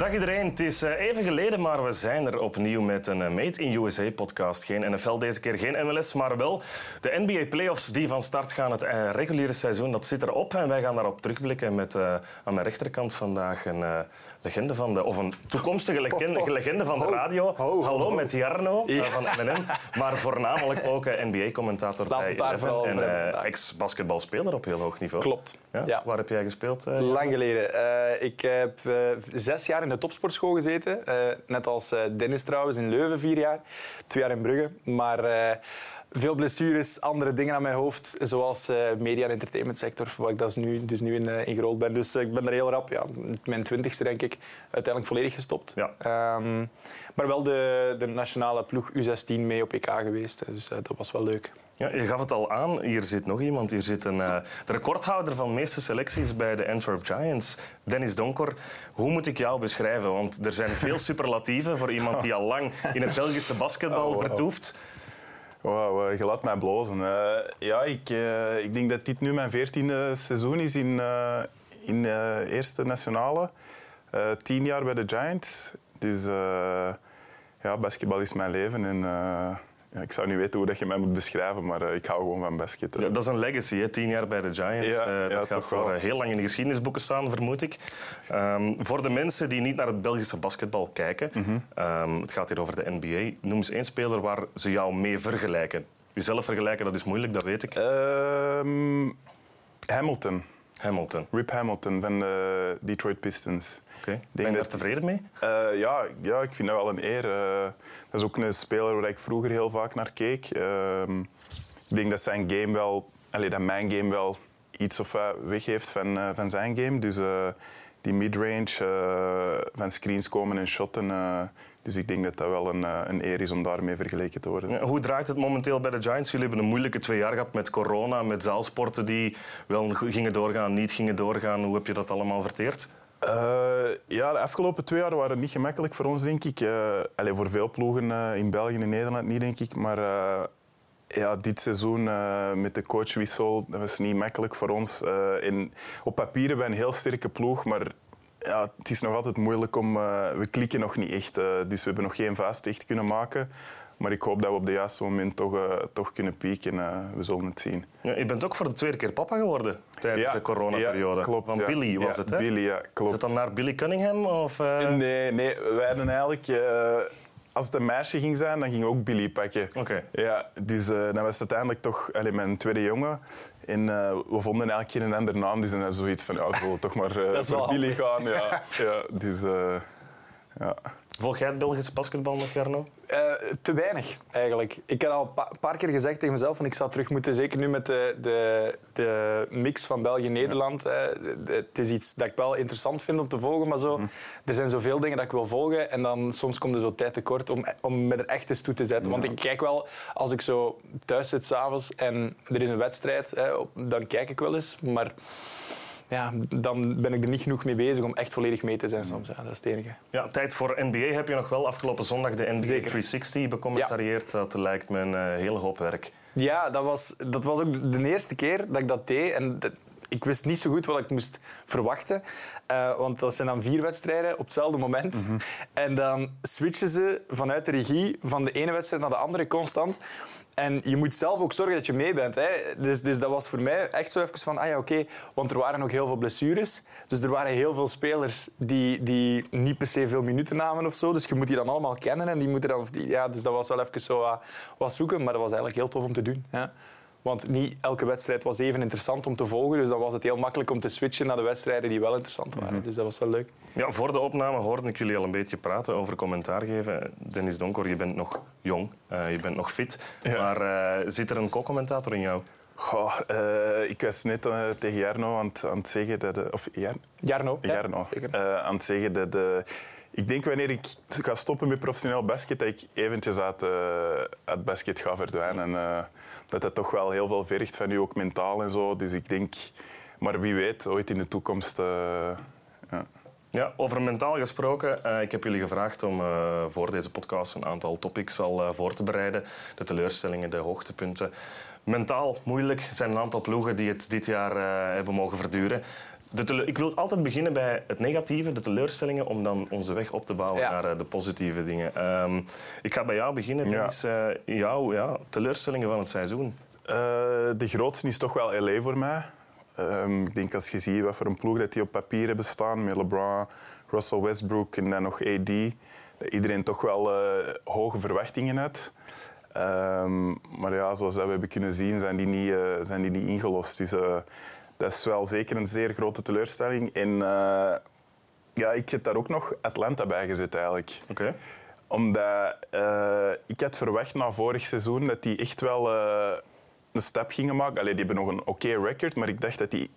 Dag iedereen, het is eh, even geleden, maar we zijn er opnieuw met een eh, Made in USA-podcast. Geen NFL, deze keer geen MLS, maar wel de NBA-playoffs die van start gaan. Het eh, reguliere seizoen, dat zit erop en wij gaan daarop terugblikken met aan mijn rechterkant vandaag een legende van de, of een toekomstige legende, legende van de radio. Hallo, met Jarno van NNN, maar voornamelijk ook NBA-commentator bij Eleven en ex-basketbalspeler op heel hoog niveau. Klopt. Ja? Waar heb jij gespeeld? Lang geleden. ik heb zes jaar in de topsportschool gezeten. Uh, net als uh, Dennis trouwens, in Leuven vier jaar. Twee jaar in Brugge. Maar uh, veel blessures, andere dingen aan mijn hoofd. Zoals media- en entertainment sector, waar ik dus nu, dus nu in, in gerold ben. Dus ik ben er heel rap, ja, mijn twintigste denk ik, uiteindelijk volledig gestopt. Ja. Um, maar wel de, de nationale ploeg U16 mee op EK geweest. Dus dat was wel leuk. Ja, je gaf het al aan, hier zit nog iemand. Hier zit een, uh, de recordhouder van de meeste selecties bij de Antwerp Giants, Dennis Donker. Hoe moet ik jou beschrijven? Want er zijn veel superlatieven voor iemand die al lang in het Belgische basketbal oh, wow. vertoeft. Wow, je laat mij blozen. Uh, ja, ik, uh, ik denk dat dit nu mijn veertiende seizoen is in, in de eerste nationale. tien jaar bij de Giants. Dus ja, basketbal is mijn leven. En, ja, ik zou niet weten hoe dat je mij moet beschrijven, maar uh, ik hou gewoon van basket. Ja, dat is een legacy, hè? tien jaar bij de Giants. Ja, uh, dat gaat voor uh, heel lang in de geschiedenisboeken staan, vermoed ik. Um, voor de mensen die niet naar het Belgische basketbal kijken, mm -hmm. um, het gaat hier over de NBA. Noem eens één speler waar ze jou mee vergelijken. Jezelf vergelijken, dat is moeilijk, dat weet ik. Um, Hamilton. Hamilton. Rip Hamilton van de Detroit Pistons. Okay. Ben je daar tevreden mee? Uh, ja, ja, ik vind dat wel een eer. Uh, dat is ook een speler waar ik vroeger heel vaak naar keek. Uh, ik denk dat zijn game wel, allee, dat mijn game wel iets of wat weg heeft van, van zijn game. Dus die midrange, van screens komen en shotten. Dus ik denk dat dat wel een, een eer is om daarmee vergeleken te worden. Ja, hoe draait het momenteel bij de Giants? Jullie hebben een moeilijke twee jaar gehad met corona, met zaalsporten die wel gingen doorgaan, niet gingen doorgaan. Hoe heb je dat allemaal verteerd? Uh, ja, de afgelopen twee jaar waren niet gemakkelijk voor ons, denk ik. Uh, allez, voor veel ploegen uh, in België en Nederland niet, denk ik. Maar ja, dit seizoen met de coachwissel, dat was niet makkelijk voor ons. in, op papier hebben we een heel sterke ploeg, maar ja, het is nog altijd moeilijk om... we klikken nog niet echt, dus we hebben nog geen vuist echt kunnen maken. Maar ik hoop dat we op het juiste moment toch, uh, toch kunnen pieken. Uh, we zullen het zien. Ja, je bent ook voor de tweede keer papa geworden tijdens de coronaperiode. Ja, klopt. Van Billy was het, hè? Billy, ja, klopt. Is het dan naar Billy Cunningham? Of, uh... Nee, nee, wij hadden eigenlijk als het een meisje ging zijn, dan ging ook Billy pakken. Okay. Ja, dus uh, dan was het uiteindelijk toch allee, mijn tweede jongen. En uh, we vonden eigenlijk geen andere naam. Dus dan zoiets van, ja, ik wil toch maar uh, voor Billy gaan. Ja, ja, dus, ja. Volg jij het Belgische basketbal nog, Jarno? Uh, te weinig, eigenlijk. Ik heb al een paar keer gezegd tegen mezelf van ik zou terug moeten, zeker nu met de, de, de mix van België-Nederland. Het is iets dat ik wel interessant vind om te volgen, maar zo, mhm. er zijn zoveel dingen dat ik wil volgen en dan soms komt er zo tijd tekort om, om me er echt eens toe te zetten. Want ik kijk wel, als ik zo thuis zit s'avonds en er is een wedstrijd, hè, dan kijk ik wel eens, maar ja, dan ben ik er niet genoeg mee bezig om echt volledig mee te zijn soms. Ja, dat is het enige. Ja, tijd voor NBA heb je nog wel afgelopen zondag de NBA 360 becommentarieerd. Dat lijkt me een uh, hele hoop werk. Ja, dat was, dat was ook de eerste keer dat ik dat deed. En ik wist niet zo goed wat ik moest verwachten. Uh, want dat zijn dan vier wedstrijden op hetzelfde moment. Mhm. En dan switchen ze vanuit de regie van de ene wedstrijd naar de andere constant. En je moet zelf ook zorgen dat je mee bent. Hè. Dus, dus dat was voor mij echt zo even van, ah ja, oké. Want er waren ook heel veel blessures. Dus er waren heel veel spelers die, die niet per se veel minuten namen of zo. Dus je moet die dan allemaal kennen. En die moeten dan, ja, dus dat was wel even zo uh, wat zoeken. Maar dat was eigenlijk heel tof om te doen. Ja. Want niet elke wedstrijd was even interessant om te volgen. Dus dan was het heel makkelijk om te switchen naar de wedstrijden die wel interessant waren. Mhm. Dus dat was wel leuk. Ja, voor de opname hoorde ik jullie al een beetje praten over commentaar geven. Dennis Donker, je bent nog jong, uh, je bent nog fit. Maar uh, zit er een co-commentator in jou? Goh, uh, ik was net tegen Jarno aan het, aan het zeggen dat... of Jar Jarno. Jarno. Ja, aan het zeggen dat... Ik denk wanneer ik ga stoppen met professioneel basket, dat ik eventjes uit, het basket ga verdwijnen. En, dat dat toch wel heel veel vergt van u, ook mentaal en zo. Dus ik denk, maar wie weet, ooit in de toekomst. Uh, ja. Ja, over mentaal gesproken. Uh, ik heb jullie gevraagd om uh, voor deze podcast een aantal topics al voor te bereiden. De teleurstellingen, de hoogtepunten. Mentaal moeilijk. Zijn een aantal ploegen die het dit jaar hebben mogen verduren. De ik wil altijd beginnen bij het negatieve, de teleurstellingen, om dan onze weg op te bouwen Ja. naar eh, de positieve dingen. Ehm, ik ga bij jou beginnen. Ja. Dennis. Eh, jouw ja, teleurstellingen van het seizoen. Eh, de grootste is toch wel LA voor mij. Ehm, ik denk als je ziet wat voor een ploeg dat die op papier hebben staan, met LeBron, Russell Westbrook en dan nog AD, dat iedereen toch wel hoge verwachtingen had. Ehm, maar ja, zoals dat we hebben kunnen zien, zijn die niet, zijn die niet ingelost. Dus dat is wel zeker een zeer grote teleurstelling. En eh, ja, ik heb daar ook nog Atlanta bij gezet eigenlijk Oké. omdat eh, ik had verwacht na vorig seizoen dat die echt wel eh, een stap gingen maken. Allee, die hebben nog een oké record, maar ik dacht dat die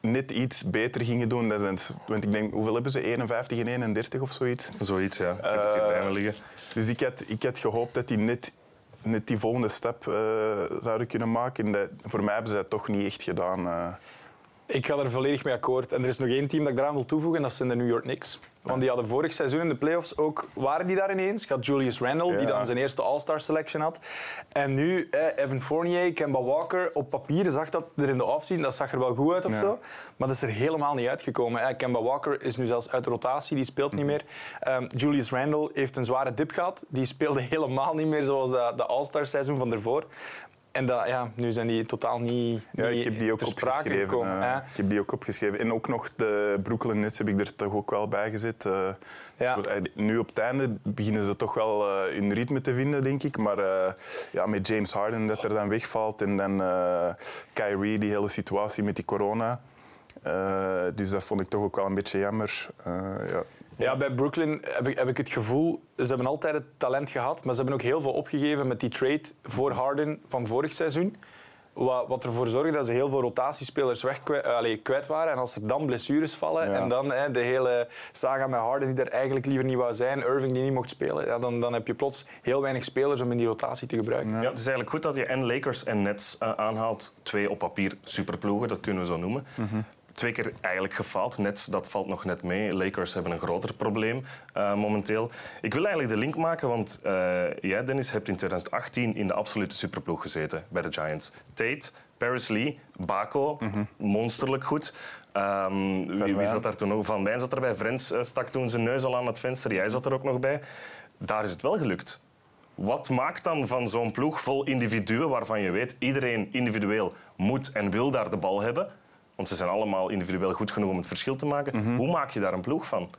net iets beter gingen doen. Dat zijn, want ik denk, hoeveel hebben ze? 51 en 31 of zoiets. Zoiets, ja. Ik heb het hier bij me liggen. Dus ik had, ik had gehoopt dat die net, net die volgende stap zouden kunnen maken. En dat, voor mij hebben ze dat toch niet echt gedaan. Ik ga er volledig mee akkoord. En er is nog één team dat ik daaraan wil toevoegen, en dat zijn de New York Knicks. Want die hadden vorig seizoen in de playoffs ook, waren die daar ineens. Ik had Julius Randle, die dan zijn eerste All-Star selection had. En nu eh, Evan Fournier, Kemba Walker. Op papier zag dat er in de offseason, dat zag er wel goed uit of Ja. zo. Maar dat is er helemaal niet uitgekomen. hè. Kemba Walker is nu zelfs uit de rotatie, die speelt niet meer. Ehm, Julius Randle heeft een zware dip gehad. Die speelde helemaal niet meer zoals de, de All-Star seizoen van daarvoor. En dat, ja, nu zijn die totaal niet, Ja, ik heb die ook opgeschreven. gekomen. eh, ik heb die ook opgeschreven. En ook nog de Brooklyn Nets heb ik er toch ook wel bij gezet. eh. Ja. Dus, eh, nu op het einde beginnen ze toch wel eh, hun ritme te vinden, denk ik. Maar ja, met James Harden dat er dan wegvalt en dan Kyrie, die hele situatie met die corona. Dus dat vond ik toch ook wel een beetje jammer. Ja. Ja, bij Brooklyn heb ik, heb ik het gevoel, ze hebben altijd het talent gehad, maar ze hebben ook heel veel opgegeven met die trade voor Harden van vorig seizoen. Wat, wat ervoor zorgde dat ze heel veel rotatiespelers weg kwijt, allee, kwijt waren. En als er dan blessures vallen Ja. en dan hè, de hele saga met Harden die er eigenlijk liever niet wou zijn, Irving die niet mocht spelen, ja, dan, dan heb je plots heel weinig spelers om in die rotatie te gebruiken. Ja, het is eigenlijk goed dat je en Lakers en Nets eh, aanhaalt. Twee op papier superploegen, dat kunnen we zo noemen. Twee keer eigenlijk gefaald. Nets, dat valt nog net mee. Lakers hebben een groter probleem eh, momenteel. Ik wil eigenlijk de link maken, want eh, jij, Dennis, hebt in 2018 in de absolute superploeg gezeten bij de Giants. Tate, Paris Lee, Baco, monsterlijk goed. Ehm, wie, zat daar toen nog? Van Wijn zat erbij. Frens eh, stak toen zijn neus al aan het venster. Jij zat er ook nog bij. Daar is het wel gelukt. Wat maakt dan van zo'n ploeg vol individuen waarvan je weet iedereen individueel moet en wil daar de bal hebben? Want ze zijn allemaal individueel goed genoeg om het verschil te maken. Hoe maak je daar een ploeg van?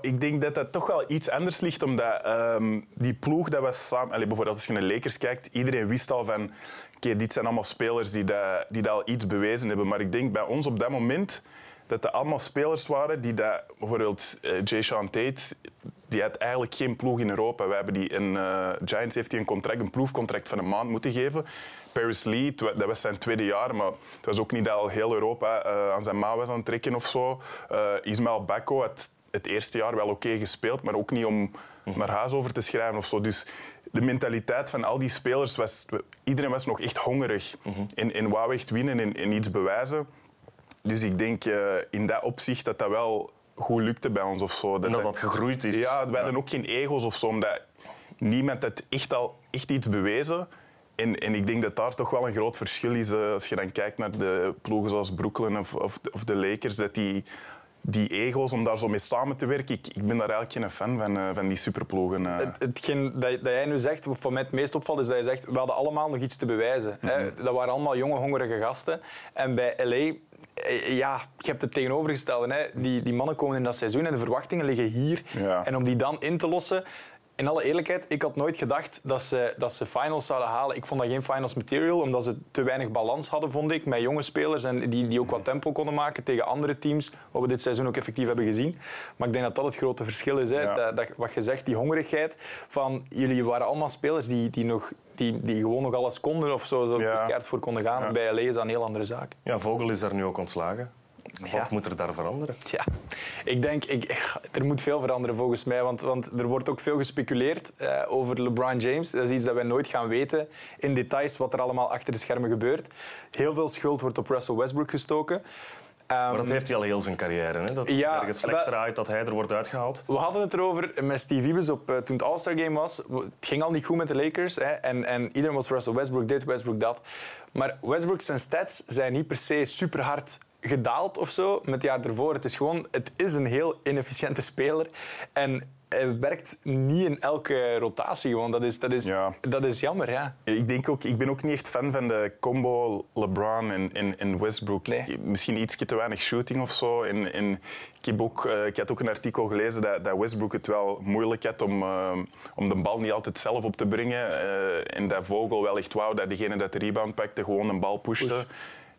Ik denk dat dat toch wel iets anders ligt, omdat ehm, die ploeg dat was samen... Allee, bijvoorbeeld als je naar de Lakers kijkt, iedereen wist al van... Oké, dit zijn allemaal spelers die, dat, die dat al iets bewezen hebben. Maar ik denk bij ons op dat moment dat dat allemaal spelers waren die dat... Bijvoorbeeld eh, Jay Sean Tate, die had eigenlijk geen ploeg in Europa. Wij hebben die in eh, Giants heeft een contract, een proefcontract van een maand moeten geven. Paris Lee, dat was zijn tweede jaar, maar het was ook niet dat al heel Europa eh, aan zijn mouw was aan het trekken of zo. Eh, Ismael Bako had het eerste jaar wel oké gespeeld, maar ook niet om naar huis over te schrijven of zo. Dus de mentaliteit van al die spelers was... Iedereen was nog echt hongerig en, en wou echt winnen en, en iets bewijzen. Dus ik denk eh, in dat opzicht dat dat wel goed lukte bij ons of zo. En dat dat gegroeid is. Ja, wij hadden ook geen ego's of zo, omdat niemand had echt al echt iets bewezen. En, en ik denk dat daar toch wel een groot verschil is eh, als je dan kijkt naar de ploegen zoals Brooklyn of, of, de- of de Lakers, dat die, die ego's, om daar zo mee samen te werken, ik, ik ben daar eigenlijk geen fan van, eh, van die superploegen. eh. Het, hetgeen dat, dat jij nu zegt, wat voor mij het meest opvalt, is dat je zegt, we hadden allemaal nog iets te bewijzen. hè. Dat waren allemaal jonge, hongerige gasten. En bij LA, ja, je hebt het tegenovergestelde. Hè. Die, die mannen komen in dat seizoen en de verwachtingen liggen hier. Ja. En om die dan in te lossen... In alle eerlijkheid, ik had nooit gedacht dat ze, dat ze finals zouden halen. Ik vond dat geen finals material, omdat ze te weinig balans hadden, vond ik, met jonge spelers en die, die ook wat tempo konden maken tegen andere teams, wat we dit seizoen ook effectief hebben gezien. Maar ik denk dat dat het grote verschil is. Hè. Ja. Dat, dat, wat je zegt, die hongerigheid van jullie waren allemaal spelers die, die, nog, die, die gewoon nog alles konden of zo, zo Ja. voor konden gaan. Ja. Bij LA is dat een heel andere zaak. Ja, Vogel is daar nu ook ontslagen. Wat Ja. moet er daar veranderen? Ja, ik denk, ik, er moet veel veranderen volgens mij. Want, want er wordt ook veel gespeculeerd eh, over LeBron James. Dat is iets dat wij nooit gaan weten in details wat er allemaal achter de schermen gebeurt. Heel veel schuld wordt op Russell Westbrook gestoken. Maar dat Ehm, heeft hij al heel zijn carrière. Hè? Dat het Ja, ergens slechter dat- uit dat hij er wordt uitgehaald. We hadden het erover met Steve Ibis op, eh, toen het All-Star Game was. Het ging al niet goed met de Lakers. Hè, en, en iedereen was Russell Westbrook dit, Westbrook dat. Maar Westbrook zijn stats zijn niet per se super hard gedaald of zo met het jaar ervoor. Het is gewoon, het is een heel inefficiënte speler. En hij werkt niet in elke rotatie gewoon. Dat is, dat is, Ja. dat is jammer, ja. Ik, denk ook, ik ben ook niet echt fan van de combo LeBron en, en, en Westbrook. Nee. Misschien iets te weinig shooting of zo. En, en ik, heb ook, eh, ik had ook een artikel gelezen dat, dat Westbrook het wel moeilijk had om, eh, om de bal niet altijd zelf op te brengen. Eh, en dat Vogel wel echt wou dat degene dat de rebound pakte gewoon een bal pushte. Push.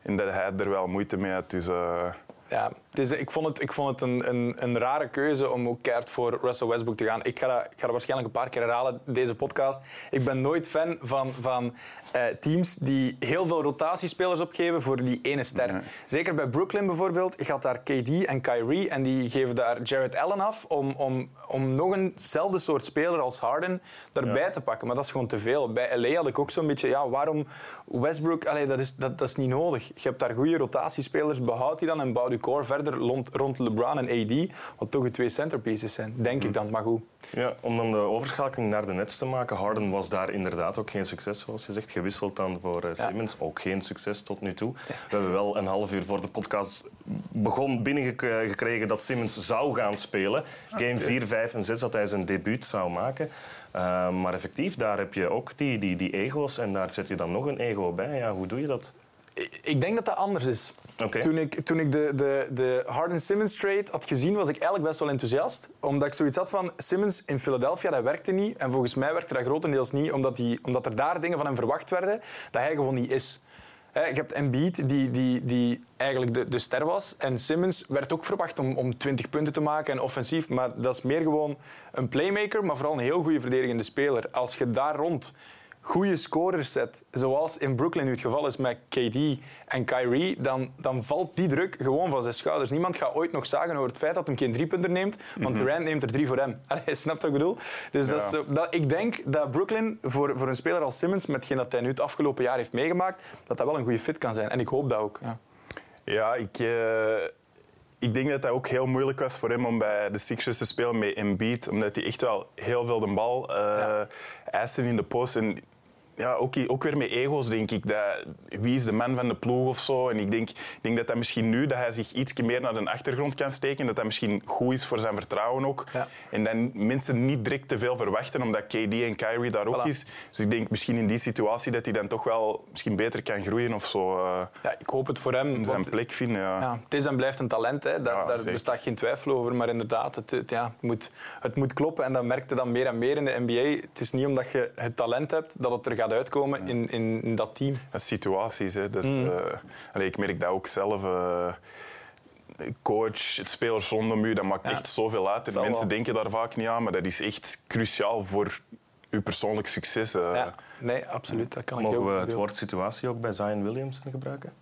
En dat hij er wel moeite mee had. Dus, eh, Ja, ik vond het, ik vond het een, een, een rare keuze om ook keihard voor Russell Westbrook te gaan. Ik ga, dat, ik ga dat waarschijnlijk een paar keer herhalen, deze podcast. Ik ben nooit fan van, van eh, teams die heel veel rotatiespelers opgeven voor die ene ster. Nee. Zeker bij Brooklyn bijvoorbeeld. Gaat daar KD en Kyrie en die geven daar Jared Allen af om, om, om nog eenzelfde soort speler als Harden daarbij Ja. te pakken. Maar dat is gewoon te veel. Bij LA had ik ook zo'n beetje, ja, waarom Westbrook, allee, dat, is, dat, dat is niet nodig. Je hebt daar goede rotatiespelers, behoud die dan en bouw je core verder rond, rond LeBron en AD, wat toch de twee centerpieces zijn, denk ik dan. Maar goed. Ja, om dan de overschakeling naar de Nets te maken. Harden was daar inderdaad ook geen succes, zoals je zegt. Gewisseld dan voor eh, Simmons. Ook geen succes tot nu toe. We hebben wel een half uur voor de podcast begon binnengekregen dat Simmons zou gaan spelen. Game 4, 5 en 6 dat hij zijn debuut zou maken. Uh, maar effectief, daar heb je ook die, die, die ego's en daar zet je dan nog een ego bij. Ja, hoe doe je dat? Ik denk dat dat anders is. Toen ik, toen ik de, de, de Harden-Simmons trade had gezien, was ik eigenlijk best wel enthousiast. Omdat ik zoiets had van Simmons in Philadelphia, dat werkte niet. En volgens mij werkte dat grotendeels niet, omdat, die, omdat er daar dingen van hem verwacht werden dat hij gewoon niet is. Hè, Je hebt Embiid, die, die, die eigenlijk de, de ster was. En Simmons werd ook verwacht om, om 20 punten te maken en offensief. Maar dat is meer gewoon een playmaker, maar vooral een heel goede verdedigende speler. Als je daar rond goede scorers zet, zoals in Brooklyn nu het geval is met KD en Kyrie, dan, dan valt die druk gewoon van zijn schouders. Niemand gaat ooit nog zagen over het feit dat hij geen driepunter neemt, want Durant neemt er drie voor hem. Allee, snap wat ik bedoel? Dus dat is dat, ik denk dat Brooklyn voor, voor een speler als Simmons, met hetgeen dat hij nu het afgelopen jaar heeft meegemaakt, dat dat wel een goede fit kan zijn. En ik hoop dat ook. Ja. Ja, ik, eh, ik denk dat dat ook heel moeilijk was voor hem om bij de Sixers te spelen met Embiid. Omdat hij echt wel heel veel de bal eh eiste in de post. En ja, ook, ook weer met ego's, denk ik. Dat, wie is de man van de ploeg of zo? En ik denk, denk dat dat misschien nu, dat hij zich iets meer naar de achtergrond kan steken. Dat dat misschien goed is voor zijn vertrouwen ook. Ja. En dan mensen niet direct te veel verwachten, omdat KD en Kyrie daar ook Voilà. is. Dus ik denk misschien in die situatie dat hij dan toch wel misschien beter kan groeien of zo. eh, Ja, ik hoop het voor hem. zijn want- plek vinden. Ja. Ja, het is en blijft een talent, hè. Daar, Ja, daar bestaat geen twijfel over. Maar inderdaad, het, het, ja, het, moet, het moet kloppen. En dat merkte dan meer en meer in de NBA. Het is niet omdat je het talent hebt dat het er gaat uitkomen in, in, in dat team. Dat is situaties. Hè. Dus, eh, allee, ik merk dat ook zelf. eh, coach, het spelers rondom u, dat maakt Ja. echt zoveel uit. En Zal mensen wel. denken daar vaak niet aan, maar dat is echt cruciaal voor uw persoonlijk succes. eh. Ja, nee, absoluut. Dat kan ik Mogen heel we het woord situatie ook bij Zion Williamson gebruiken?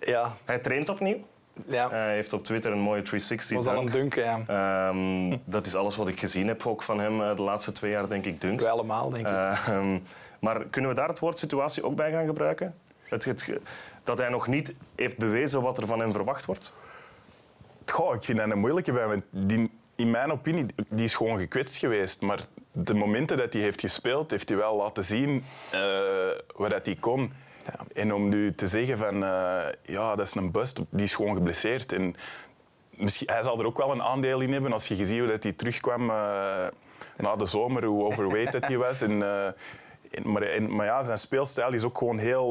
Ja, Hij traint opnieuw. Ja. Hij heeft op Twitter een mooie 360 was al dunk. een dunken, ja. Ehm, dat is alles wat ik gezien heb ook van hem eh, de laatste twee jaar, denk ik, dunks. Wij allemaal, denk ik. Ehm, maar kunnen we daar het woord situatie ook bij gaan gebruiken? Het, dat hij nog niet heeft bewezen wat er van hem verwacht wordt? Goh, ik vind dat een moeilijke bij, want die, in mijn opinie die is gewoon gekwetst geweest. Maar de momenten dat hij heeft gespeeld, heeft hij wel laten zien eh wat dat hij kon. En om nu te zeggen van, eh, ja, dat is een bust, die is gewoon geblesseerd. En misschien, hij zal er ook wel een aandeel in hebben als je gezien hoe dat hij terugkwam eh, na de zomer, hoe overweight dat hij was. En, eh, en- maar, en- maar ja, zijn speelstijl is ook gewoon heel...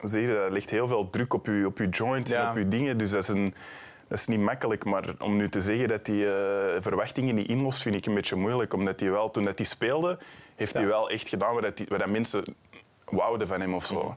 hoe zeg je dat? Er ligt heel veel druk op je, op je joint en op je dingen. Dus dat is, een, dat is niet makkelijk. Maar om nu te zeggen dat hij eh, verwachtingen niet inlost, vind ik een beetje moeilijk. Omdat hij wel, toen dat hij speelde, heeft hij wel echt gedaan wat, dat, wat dat mensen wouden van hem of zo.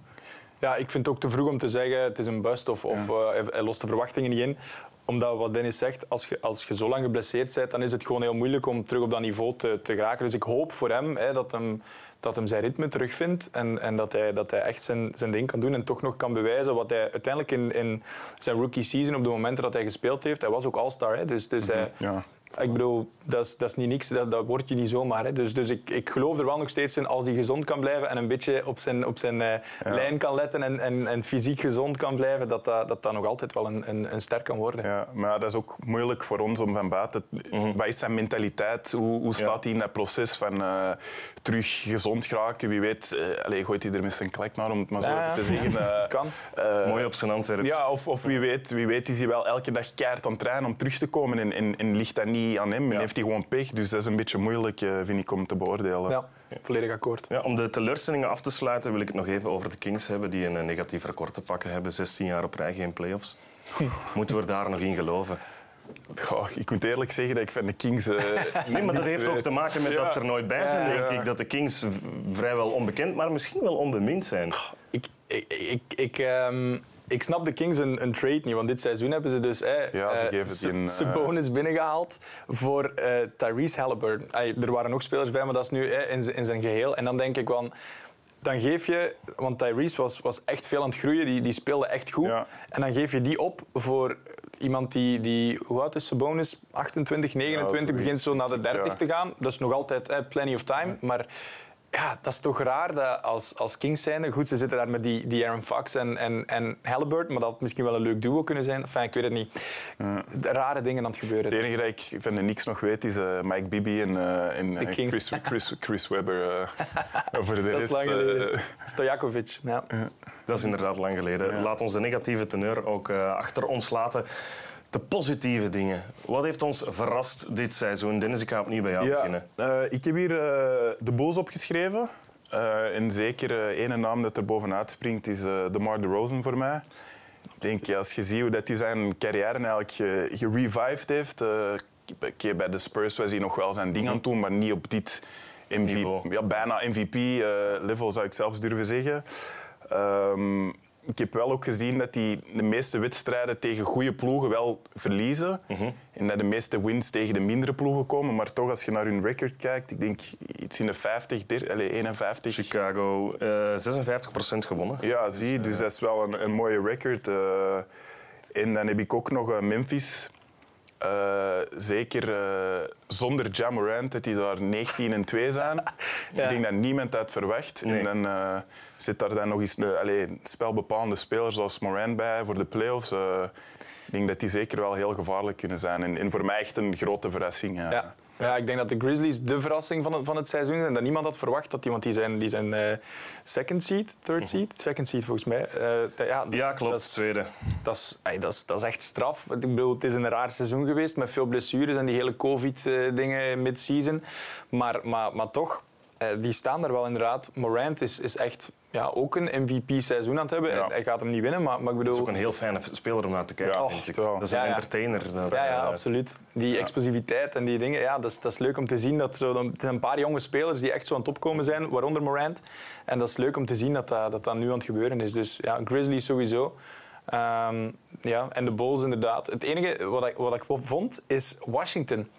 Ja, ik vind het ook te vroeg om te zeggen het is een bust of, of eh, hij- lost de verwachtingen niet in. Omdat wat Dennis zegt, als je, als je zo lang geblesseerd bent, dan is het gewoon heel moeilijk om terug op dat niveau te, te geraken. Dus ik hoop voor hem hè, dat hem dat hem zijn ritme terugvindt en, en dat, hij, dat hij echt zijn, zijn ding kan doen en toch nog kan bewijzen wat hij uiteindelijk in, in zijn rookie season, op de momenten dat hij gespeeld heeft, hij was ook all-star. Hè, dus dus hij, Ja. Ik bedoel, dat is, dat is niet niks, dat, dat word je niet zomaar. Hè. Dus, dus ik, ik geloof er wel nog steeds in, als hij gezond kan blijven en een beetje op zijn, op zijn uh, lijn kan letten en, en, en, fysiek gezond kan blijven, dat dat, dat, dat nog altijd wel een, een, een ster kan worden. Ja, maar dat is ook moeilijk voor ons om van buiten... Mm Wat is zijn mentaliteit? Hoe, hoe staat hij in dat proces van uh, terug gezond geraken? Wie weet, uh, allez, gooit hij er met zijn klek naar, om het maar zo ja, te zeggen. kan. Mooi op zijn Antwerps. Ja, of, of wie, weet, wie weet is hij wel elke dag keihard aan het trainen om terug te komen en, en, en ligt dat niet aan hem. En heeft hij gewoon pech. Dus dat is een beetje moeilijk, eh, vind ik, om te beoordelen. Ja, volledig akkoord. Ja, om de teleurstellingen af te sluiten wil ik het nog even over de Kings hebben, die een negatief record te pakken hebben. 16 jaar op rij, geen playoffs. Moeten we daar nog in geloven? Goh, ik moet eerlijk zeggen dat ik van de Kings... Uh, nee, maar dat heeft ook te maken met dat ze er nooit bij zijn, denk ik. Dat de Kings vrijwel onbekend, maar misschien wel onbemind zijn. Ik, ik, ik, ik um ik snap de Kings een, een, trade niet, want dit seizoen hebben ze dus ja, ze uh, uh, binnengehaald voor uh, Tyrese Halliburton. er waren nog spelers bij, maar dat is nu in, in, zijn geheel. En dan denk ik van... Dan geef je, want Tyrese was, was echt veel aan het groeien, die, die speelde echt goed. En dan geef je die op voor iemand die, die hoe oud is Sabonis? 28, 29, begint zo naar de 30 te gaan. Dat is nog altijd plenty of time, maar ja, dat is toch raar dat als, als Kings zijnde... Goed, ze zitten daar met die, die Aaron Fox en, en, en Halliburton, maar dat had misschien wel een leuk duo kunnen zijn. Enfin, ik weet het niet. Ja. Rare dingen aan het gebeuren. Het enige dat ik van de niks nog weet is uh, Mike Bibby en, uh, en Chris, Chris, Chris Webber. Uh, voor de dat rest, is lang geleden. Stojakovic, ja. Dat is inderdaad lang geleden. Laat ons de negatieve teneur ook achter ons laten de positieve dingen. Wat heeft ons verrast dit seizoen? Dennis, ik ga opnieuw bij jou ja, beginnen. Uh, ik heb hier uh, de Bulls opgeschreven. Uh, en zeker ene naam dat er bovenuit springt is DeMar DeRozan voor mij. Ik denk, ja, als je ziet hoe dat hij zijn carrière eigenlijk gerevived heeft... bij de Spurs was hij nog wel zijn ding aan het doen, maar niet op dit MVP, ja, bijna MVP-level, zou ik zelfs durven zeggen. Um, ik heb wel ook gezien dat die de meeste wedstrijden tegen goede ploegen wel verliezen. Mm En dat de meeste wins tegen de mindere ploegen komen. Maar toch, als je naar hun record kijkt, ik denk iets in de 50, 30, 51. Chicago, uh, eh, 56% gewonnen. Ja, zie Dus dat is wel een, een mooie record. Uh, en dan heb ik ook nog uh, Memphis. zeker zonder Jamorant, dat die daar 19 en 2 zijn. ja. Ik denk dat niemand dat verwacht. Nee. En dan zit daar dan nog eens allez, spelbepalende spelers zoals Moran bij voor de playoffs. Ik denk dat die zeker wel heel gevaarlijk kunnen zijn. En, en voor mij echt een grote verrassing. Ja. Ja. Ik denk dat de Grizzlies de verrassing van het, van het seizoen zijn. Dat niemand had verwacht dat die, want die zijn, die zijn uh, second seed, third mhm. seed, second seed volgens mij. Uh, ja, dat, ja, klopt, dat is, tweede. Dat is, dat, is, dat is echt straf. Ik bedoel, het is een raar seizoen geweest met veel blessures en die hele covid-dingen mid-season. Maar, maar, maar toch, die staan er wel inderdaad. Morant is, is echt ja, ook een MVP-seizoen aan het hebben. Hij gaat hem niet winnen, maar, maar ik bedoel... Het is ook een heel fijne speler om naar te kijken, ja, Dat is een entertainer. Dat, ja, ja, absoluut. Die explosiviteit en die dingen, ja, dat, is, dat is leuk om te zien. Dat zo, het zijn een paar jonge spelers die echt zo aan het opkomen zijn, waaronder Morant. En dat is leuk om te zien dat dat, dat, dat nu aan het gebeuren is. Dus ja, Grizzlies sowieso. Um, ja, en de Bulls inderdaad. Het enige wat ik, wat ik vond, is Washington.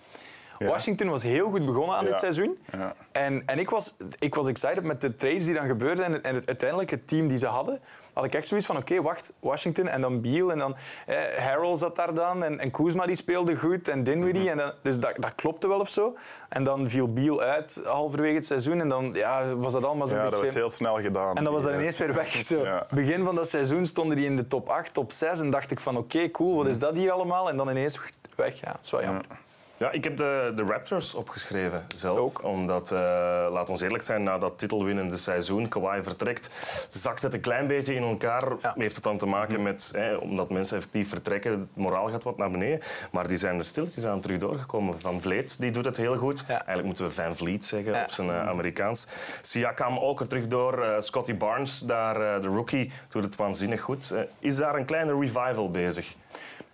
Washington was heel goed begonnen aan dit seizoen. Ja. En, en ik, was, ik was excited met de trades die dan gebeurden en, en het, uiteindelijk het team die ze hadden. Had ik echt zoiets van, oké, wacht, Washington en dan Beal en dan eh, Harold zat daar dan en, en Kuzma die speelde goed en Dinwiddie. Mhm. en dan, dus dat, dat klopte wel of zo. En dan viel Beal uit halverwege het seizoen en dan ja, was dat allemaal zo'n ja, beetje... dat was heel snel gedaan. En dan was dat ineens weer weg. Zo. Begin van dat seizoen stonden die in de top 8, top 6 en dacht ik van, oké, cool, wat is dat hier allemaal? En dan ineens weg. Ja, dat is wel jammer. Ja, ik heb de, de Raptors opgeschreven zelf. Ook. Omdat, uh, laat ons eerlijk zijn, na dat titelwinnende seizoen, Kawhi vertrekt, zakt het een klein beetje in elkaar. Heeft het dan te maken mhm. met, omdat mensen effectief vertrekken, het moraal gaat wat naar beneden. Maar die zijn er stilletjes aan terug doorgekomen. Van Vleet, die doet het heel goed. Eigenlijk moeten we Van Vliet zeggen op zijn uh, Amerikaans. Siakam ook er terug door. Uh, Scotty Barnes, daar, de rookie, doet het waanzinnig goed. is daar een kleine revival bezig?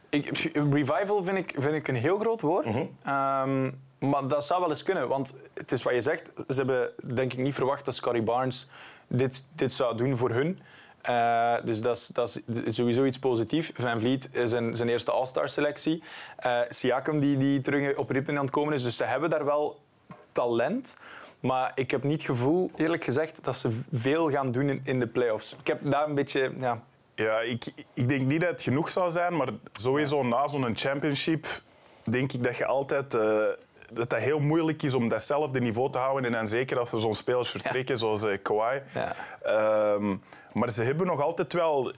Ik, revival vind ik, vind ik een heel groot woord. Mhm. Ehm, maar dat zou wel eens kunnen, want het is wat je zegt. Ze hebben denk ik niet verwacht dat Scotty Barnes dit, dit zou doen voor hun. Uh, dus dat is, dat is sowieso iets positiefs. Van Vliet is zijn, zijn eerste All-Star selectie. Uh, Siakam die, die terug op ritme aan het komen is. Dus ze hebben daar wel talent. Maar ik heb niet het gevoel, eerlijk gezegd, dat ze veel gaan doen in, in de playoffs. Ik heb daar een beetje... Ja, ja, ik, ik denk niet dat het genoeg zou zijn, maar sowieso na zo'n championship denk ik dat je altijd... eh, dat dat heel moeilijk is om datzelfde niveau te houden. En dan zeker als er zo'n spelers vertrekken, zoals eh, Kawhi. Ja. Ehm, maar ze hebben nog altijd wel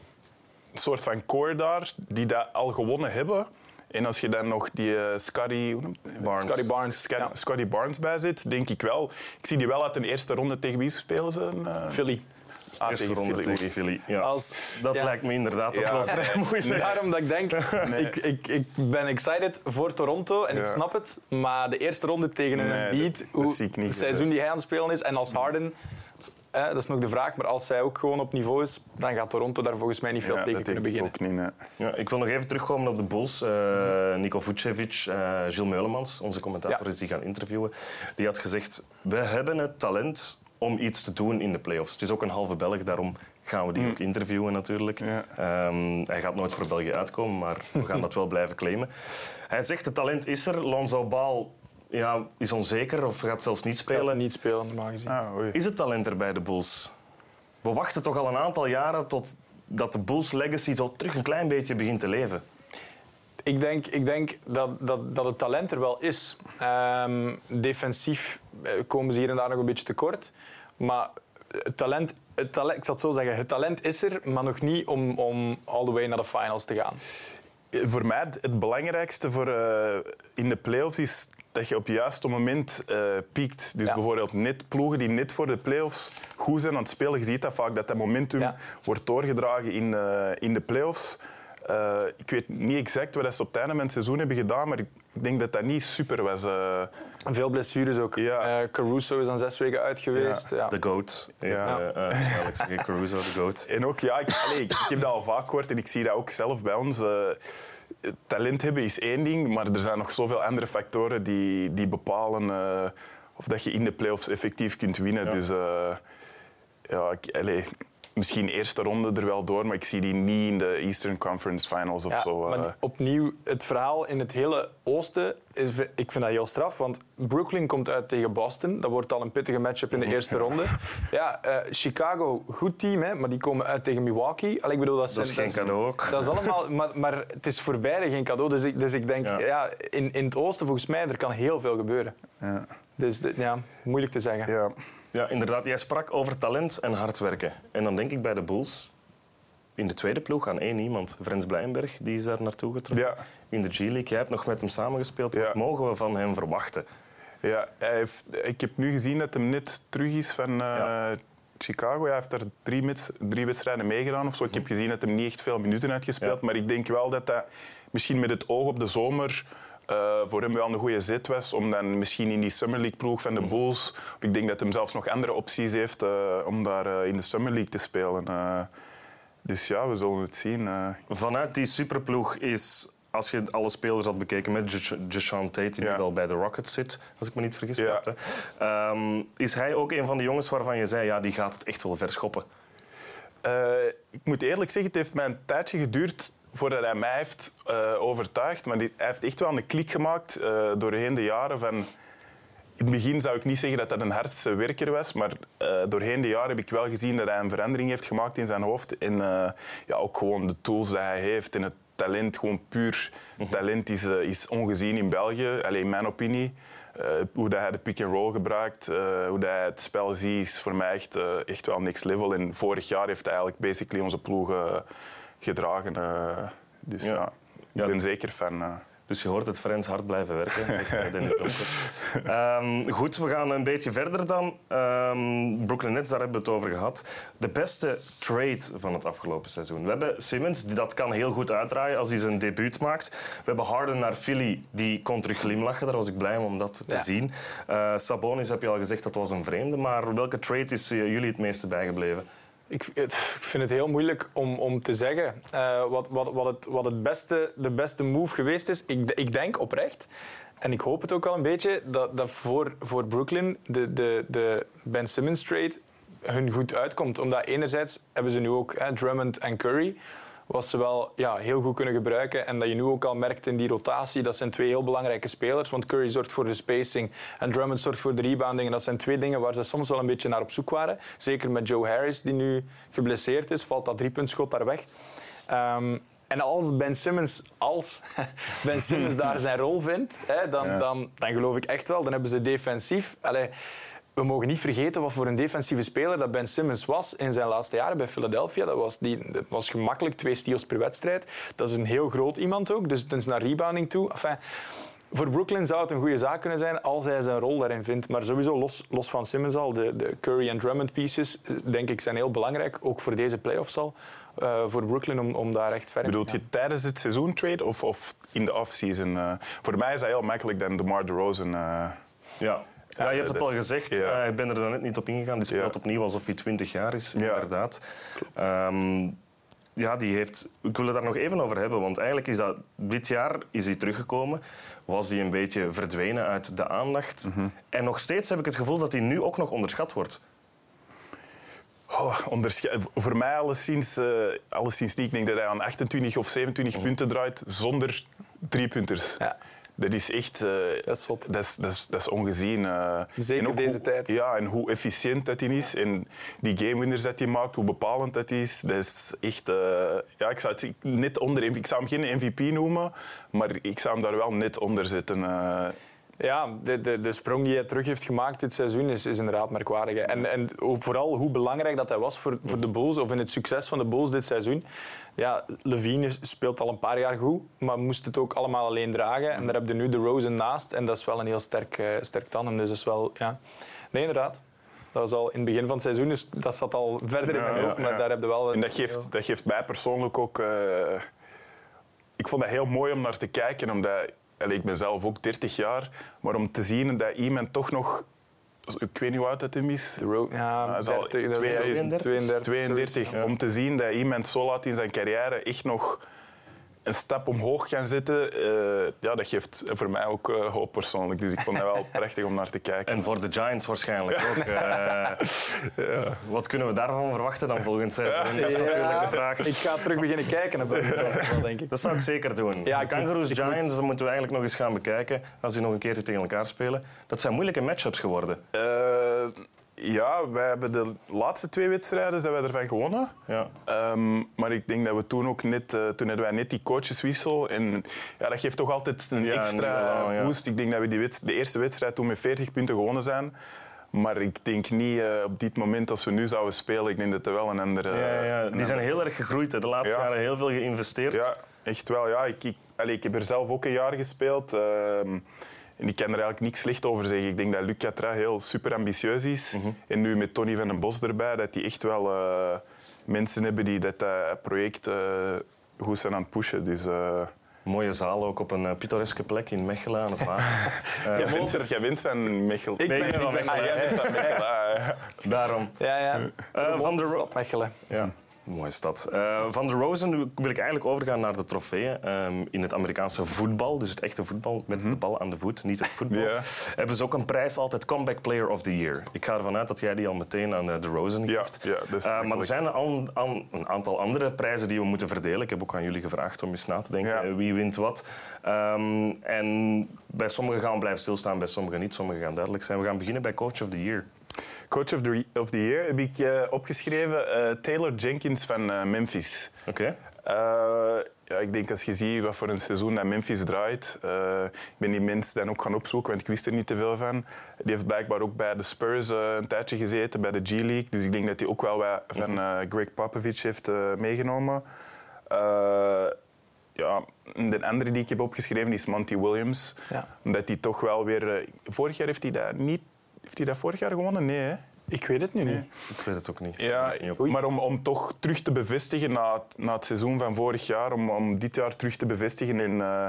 een soort van core daar, die dat al gewonnen hebben. En als je dan nog die eh, Scotty, Barnes. Scotty Barnes, Ja. Barnes bij zit, denk ik wel. Ik zie die wel uit een eerste ronde tegen wie spelen ze? Philly. Ah, Eerste tegen ronde tegen Philly. Ja. Als, dat ja. lijkt me inderdaad ook Ja. wel vrij moeilijk. Daarom dat ik denk, ik, ik, ik ben excited voor Toronto en ik snap het. Maar de eerste ronde tegen een Nee, Embiid, dat- dat hoe zie ik niet het seizoen die hij aan het spelen is en als Harden, eh, dat is nog de vraag. Maar als hij ook gewoon op niveau is, dan gaat Toronto daar volgens mij niet veel Ja, tegen dat kunnen denk ik beginnen. ook niet. nee. Ja, ik wil nog even terugkomen op de Bulls. Eh, Nico Vucevic, eh Gilles Meulemans, onze commentator, Ja. is die gaan interviewen. Die had gezegd, we hebben het talent om iets te doen in de playoffs. Het is ook een halve Belg, daarom gaan we die ook interviewen natuurlijk. Ja. Ehm, hij gaat nooit voor België uitkomen, maar we gaan dat wel blijven claimen. Hij zegt, het talent is er. Lonzo Ball ja, is onzeker of gaat zelfs niet Gaat spelen. niet spelen, normaal gezien. Ah. Is het talent er bij de Bulls? We wachten toch al een aantal jaren tot dat de Bulls legacy zo terug een klein beetje begint te leven. Ik denk, ik denk dat, dat, dat het talent er wel is. Ehm, defensief eh, komen ze hier en daar nog een beetje tekort. Maar het talent, het talent, ik zal het zo zeggen, het talent is er, maar nog niet om, om all the way naar de finals te gaan. Voor mij het- belangrijkste voor, eh, in de playoffs is dat je op het juiste moment eh, piekt. Dus Ja. bijvoorbeeld net ploegen die net voor de playoffs goed zijn aan het spelen. Je ziet dat vaak dat dat momentum Ja. wordt doorgedragen in, eh, in de playoffs. Eh, ik weet niet exact wat ze op het einde van het seizoen hebben gedaan, maar ik denk dat dat niet super was. eh. Veel blessures ook. Ja. Eh, Caruso is dan zes weken uit geweest. Ja. De GOAT. Ja. Alex Caruso, de GOAT. En ook, ja, ik, allee, ik, ik heb dat al vaak gehoord en ik zie dat ook zelf bij ons. eh, talent hebben is één ding, maar er zijn nog zoveel andere factoren die, die bepalen eh, of dat je in de playoffs effectief kunt winnen. Ja. Dus eh, ja, ik, allee, misschien eerste ronde er wel door, maar ik zie die niet in de Eastern Conference Finals of Ja, zo. maar eh. opnieuw, het verhaal in het hele oosten, is, ik vind dat heel straf. Want Brooklyn komt uit tegen Boston. Dat wordt al een pittige matchup in de eerste ronde. Ja, eh, Chicago, goed team, hè, maar die komen uit tegen Milwaukee. Allee, ik bedoel, dat, Dat is zijn- geen cadeau ook. Dat is allemaal, maar, maar het is voor beide geen cadeau. Dus ik, dus ik denk, Ja. ja. in, in het oosten, volgens mij, er kan heel veel gebeuren. ja. Dus ja, moeilijk te zeggen. Ja. Ja, inderdaad. Jij sprak over talent en hard werken. En dan denk ik bij de Bulls, in de tweede ploeg aan één iemand. Frans Blijnberg, die is daar naartoe getrokken. Ja. In de G-League. Jij hebt nog met hem samengespeeld. Wat Ja. mogen we van hem verwachten? Ja, hij heeft, ik heb nu gezien dat hij net terug is van eh, Ja. Chicago. Hij heeft daar drie, met, drie wedstrijden meegedaan of zo. Ik heb gezien dat hij niet echt veel minuten heeft gespeeld. Ja. Maar ik denk wel dat dat misschien met het oog op de zomer eh, voor hem wel een goede zet was. Om dan misschien in die Summer League ploeg van de Bulls... Of ik denk dat hij zelfs nog andere opties heeft eh, om daar eh, in de Summer League te spelen. Dus ja, we zullen het zien. Vanuit die superploeg is, als je alle spelers had bekeken met Jash- Jashawn Tate, die Ja. wel bij de Rockets zit, als ik me niet vergis. Ja. heb, hè. Ehm, is hij ook een van de jongens waarvan je zei, ja, die gaat het echt wel verschoppen? Eh, ik moet eerlijk zeggen, het heeft mij een tijdje geduurd voordat hij mij heeft eh, overtuigd. Maar die, hij heeft echt wel een klik gemaakt eh, doorheen de jaren. Van, in het begin zou ik niet zeggen dat dat een hardste werker was, maar eh, doorheen de jaren heb ik wel gezien dat hij een verandering heeft gemaakt in zijn hoofd. En ja, ook gewoon de tools die hij heeft en het talent, gewoon puur talent, is, is ongezien in België. Alleen in mijn opinie. Hoe dat hij de pick-and-roll gebruikt, hoe dat hij het spel ziet, is voor mij echt, echt wel next level. En vorig jaar heeft hij eigenlijk basically onze ploeg eh, gedragen. eh. dus Ja. ja, ik Ja. ben zeker fan. eh. Dus je hoort het Frans hard blijven werken, zegt Dennis Donker. Ehm, goed, we gaan een beetje verder dan. Ehm, Brooklyn Nets, daar hebben we het over gehad. De beste trade van het afgelopen seizoen. We hebben Simmons, die dat kan heel goed uitdraaien als hij zijn debuut maakt. We hebben Harden naar Philly, die kon terug glimlachen. Daar was ik blij om dat te Ja. zien. Eh, Sabonis heb je al gezegd, dat was een vreemde. Maar welke trade is jullie het meeste bijgebleven? Ik, ik vind het heel moeilijk om, om te zeggen eh, wat, wat, wat, het, wat het beste, de beste move geweest is. Ik, ik denk oprecht, en ik hoop het ook wel een beetje, dat, dat voor, voor Brooklyn de, de, de Ben Simmons trade hun goed uitkomt. Omdat enerzijds hebben ze nu ook Drummond en Curry, wat ze wel ja, heel goed kunnen gebruiken. En dat je nu ook al merkt in die rotatie, dat zijn twee heel belangrijke spelers. Want Curry zorgt voor de spacing en Drummond zorgt voor de rebounding. En dat zijn twee dingen waar ze soms wel een beetje naar op zoek waren. Zeker met Joe Harris, die nu geblesseerd is, valt dat driepuntschot daar weg. Ehm, En als Ben Simmons, als ben Simmons daar zijn rol vindt, hè, dan, Ja. dan, dan geloof ik echt wel. Dan hebben ze defensief... Allee, we mogen niet vergeten wat voor een defensieve speler dat Ben Simmons was in zijn laatste jaren bij Philadelphia. Dat was, die, dat was gemakkelijk twee steals per wedstrijd. Dat is een heel groot iemand ook, dus, dus naar rebounding toe. Enfin, voor Brooklyn zou het een goede zaak kunnen zijn als hij zijn rol daarin vindt. Maar sowieso, los, los van Simmons al, de, de Curry en Drummond pieces, eh, denk ik, zijn heel belangrijk. Ook voor deze playoffs al. eh, voor Brooklyn om, om daar echt verder Bedoelt te gaan. je tijdens het seizoen trade of, of in de offseason? eh voor mij is dat heel makkelijk dan DeMar DeRozan. eh Ja. Ja, je hebt het al gezegd. ja. Eh, ik ben er dan net niet op ingegaan. Die speelt Ja. opnieuw alsof hij 20 jaar is, Ja. inderdaad. Ehm, ja, die heeft... Ik wil het daar nog even over hebben, want eigenlijk is dat... Dit jaar is hij teruggekomen. Was hij een beetje verdwenen uit de aandacht. Mhm. En nog steeds heb ik het gevoel dat hij nu ook nog onderschat wordt. Oh, voor mij alleszins, eh alleszins niet. Ik denk dat hij aan 28 of 27 punten draait zonder driepunters. Ja. Dat is echt... eh, Dat is. Dat is, dat is, dat is ongezien. eh. Zeker En ook deze hoe- tijd. Ja, en hoe efficiënt dat hij is. En die gamewinners dat hij maakt, hoe bepalend dat is. Dat is echt... eh, ja, ik zou het net onder... Ik zou hem geen MVP noemen, maar ik zou hem daar wel net onder zetten. Ja, de, de, de sprong die hij terug heeft gemaakt dit seizoen is, is inderdaad merkwaardig. hè. En, en vooral hoe belangrijk dat hij was voor, voor de Bulls, of in het succes van de Bulls dit seizoen. Ja, Levine speelt al een paar jaar goed, maar moest het ook allemaal alleen dragen. En daar heb je nu de Rosen naast. En dat is wel een heel sterk, eh, sterk tandem. Dus dat is wel... Ja. Nee, inderdaad. Dat was al in het begin van het seizoen, dus dat zat al verder in mijn ja, hoofd. Maar ja. daar heb je wel... En dat geeft, dat geeft mij persoonlijk ook... eh, ik vond dat heel mooi om naar te kijken, omdat... allee, ik ben zelf ook 30 jaar, maar om te zien dat iemand toch nog... Ik weet niet hoe oud dat hem is. Ja, hij is al 30, dat is 32, 32, 32. zoiets. Om te zien dat iemand zo laat in zijn carrière echt nog een stap omhoog kan zetten, eh, ja, dat geeft voor mij ook eh, hoop persoonlijk. Dus ik vond dat wel prachtig om naar te kijken. En voor de Giants waarschijnlijk ook. Eh, Wat kunnen we daarvan verwachten dan volgend seizoen? Dat is natuurlijk de vraag. Ik ga terug beginnen kijken op dat basketbal, denk ik. Dat zou ik zeker doen. Ja, de ik Kangaroos moet- Giants, dat moeten we eigenlijk nog eens gaan bekijken. Als die nog een keertje tegen elkaar spelen. Dat zijn moeilijke matchups geworden. Ja, wij hebben de laatste twee wedstrijden zijn wij ervan gewonnen. Ja. Ehm, maar ik denk dat we toen ook net, eh, toen hadden wij net die coacheswissel. En ja, dat geeft toch altijd een Ja, extra ja. boost. Ik denk dat we die de eerste wedstrijd toen met 40 punten gewonnen zijn. Maar ik denk niet eh, op dit moment als we nu zouden spelen. Ik denk dat er wel een andere. Ja, Die zijn heel erg gegroeid. hè. De laatste Ja. jaren heel veel geïnvesteerd. Ja, echt wel. Ja. Ik, ik heb er zelf ook een jaar gespeeld. ehm, en ik kan er eigenlijk niks slecht over zeggen. Ik denk dat Luc Catra heel super ambitieus is. Mhm. En nu met Tony van den Bos erbij, dat die echt wel eh, mensen hebben die dat eh, project eh, goed zijn aan het pushen. Dus, eh, Mooie zaal ook op een pittoreske plek in Mechelen aan het water. Jij, bent, er- jij bent van Mechelen. Ik Nee, ben, ik ben van Mechelen. Ah, jij bent van Mechelen. Ah. Daarom. Ja, ja. Eh, van Stad Mechelen. Ja, mooie stad. Eh, van der Rosen wil ik eigenlijk overgaan naar de trofeeën ehm, in het Amerikaanse voetbal. Dus het echte voetbal met de bal aan de voet, niet het voetbal. Ja. Hebben ze ook een prijs altijd Comeback Player of the Year. Ik ga ervan uit dat jij die al meteen aan eh, de Rosen geeft. ja, dat is Eh, maar er zijn een, an- an- een aantal andere prijzen die we moeten verdelen. Ik heb ook aan jullie gevraagd om eens na te denken Ja. wie wint wat. Ehm, en bij sommigen gaan we blijven stilstaan, bij sommigen niet. Sommigen gaan duidelijk zijn. We gaan beginnen bij Coach of the Year. Coach of the, of the Year heb ik eh, opgeschreven. eh, Taylor Jenkins van eh, Memphis. Oké? Ja, ik denk als je ziet wat voor een seizoen dat Memphis draait. ik ben die mens dan ook gaan opzoeken, want ik wist er niet te veel van. Die heeft blijkbaar ook bij de Spurs een tijdje gezeten, bij de G-League. Dus ik denk dat hij ook wel wat van eh, Greg Popovich heeft meegenomen. Ja, de andere die ik heb opgeschreven is Monty Williams. Ja. Omdat hij toch wel weer... vorig jaar heeft hij dat niet... Heeft hij dat vorig jaar gewonnen? Nee, hè? Ik weet het nu niet. Ik weet het ook niet. Ja, maar om, om toch terug te bevestigen na het, na het seizoen van vorig jaar, om, om dit jaar terug te bevestigen in eh,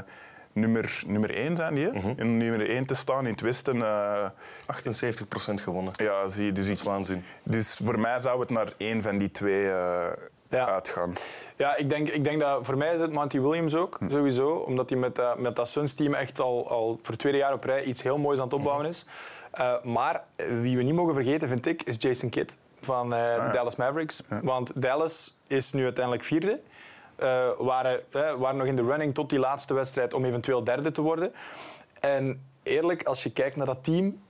nummer, nummer 1 zijn die, in nummer 1 te staan in het Westen. eh, 78% gewonnen. ja, zie je, dus, Dat ik, waanzin. dus voor mij zou het naar één van die twee eh, Ja. uitgaan. Ja, ik denk, ik denk dat voor mij is het Monty Williams ook, Hm. sowieso. Omdat hij met, dat met dat Suns-team echt al, al voor het tweede jaar op rij iets heel moois aan het opbouwen is. Eh, maar wie we niet mogen vergeten, vind ik, is Jason Kidd van eh, de ja. Dallas Mavericks. Want Dallas is nu uiteindelijk vierde. Eh, waren, waren nog in de running tot die laatste wedstrijd om eventueel derde te worden. En eerlijk, als je kijkt naar dat team,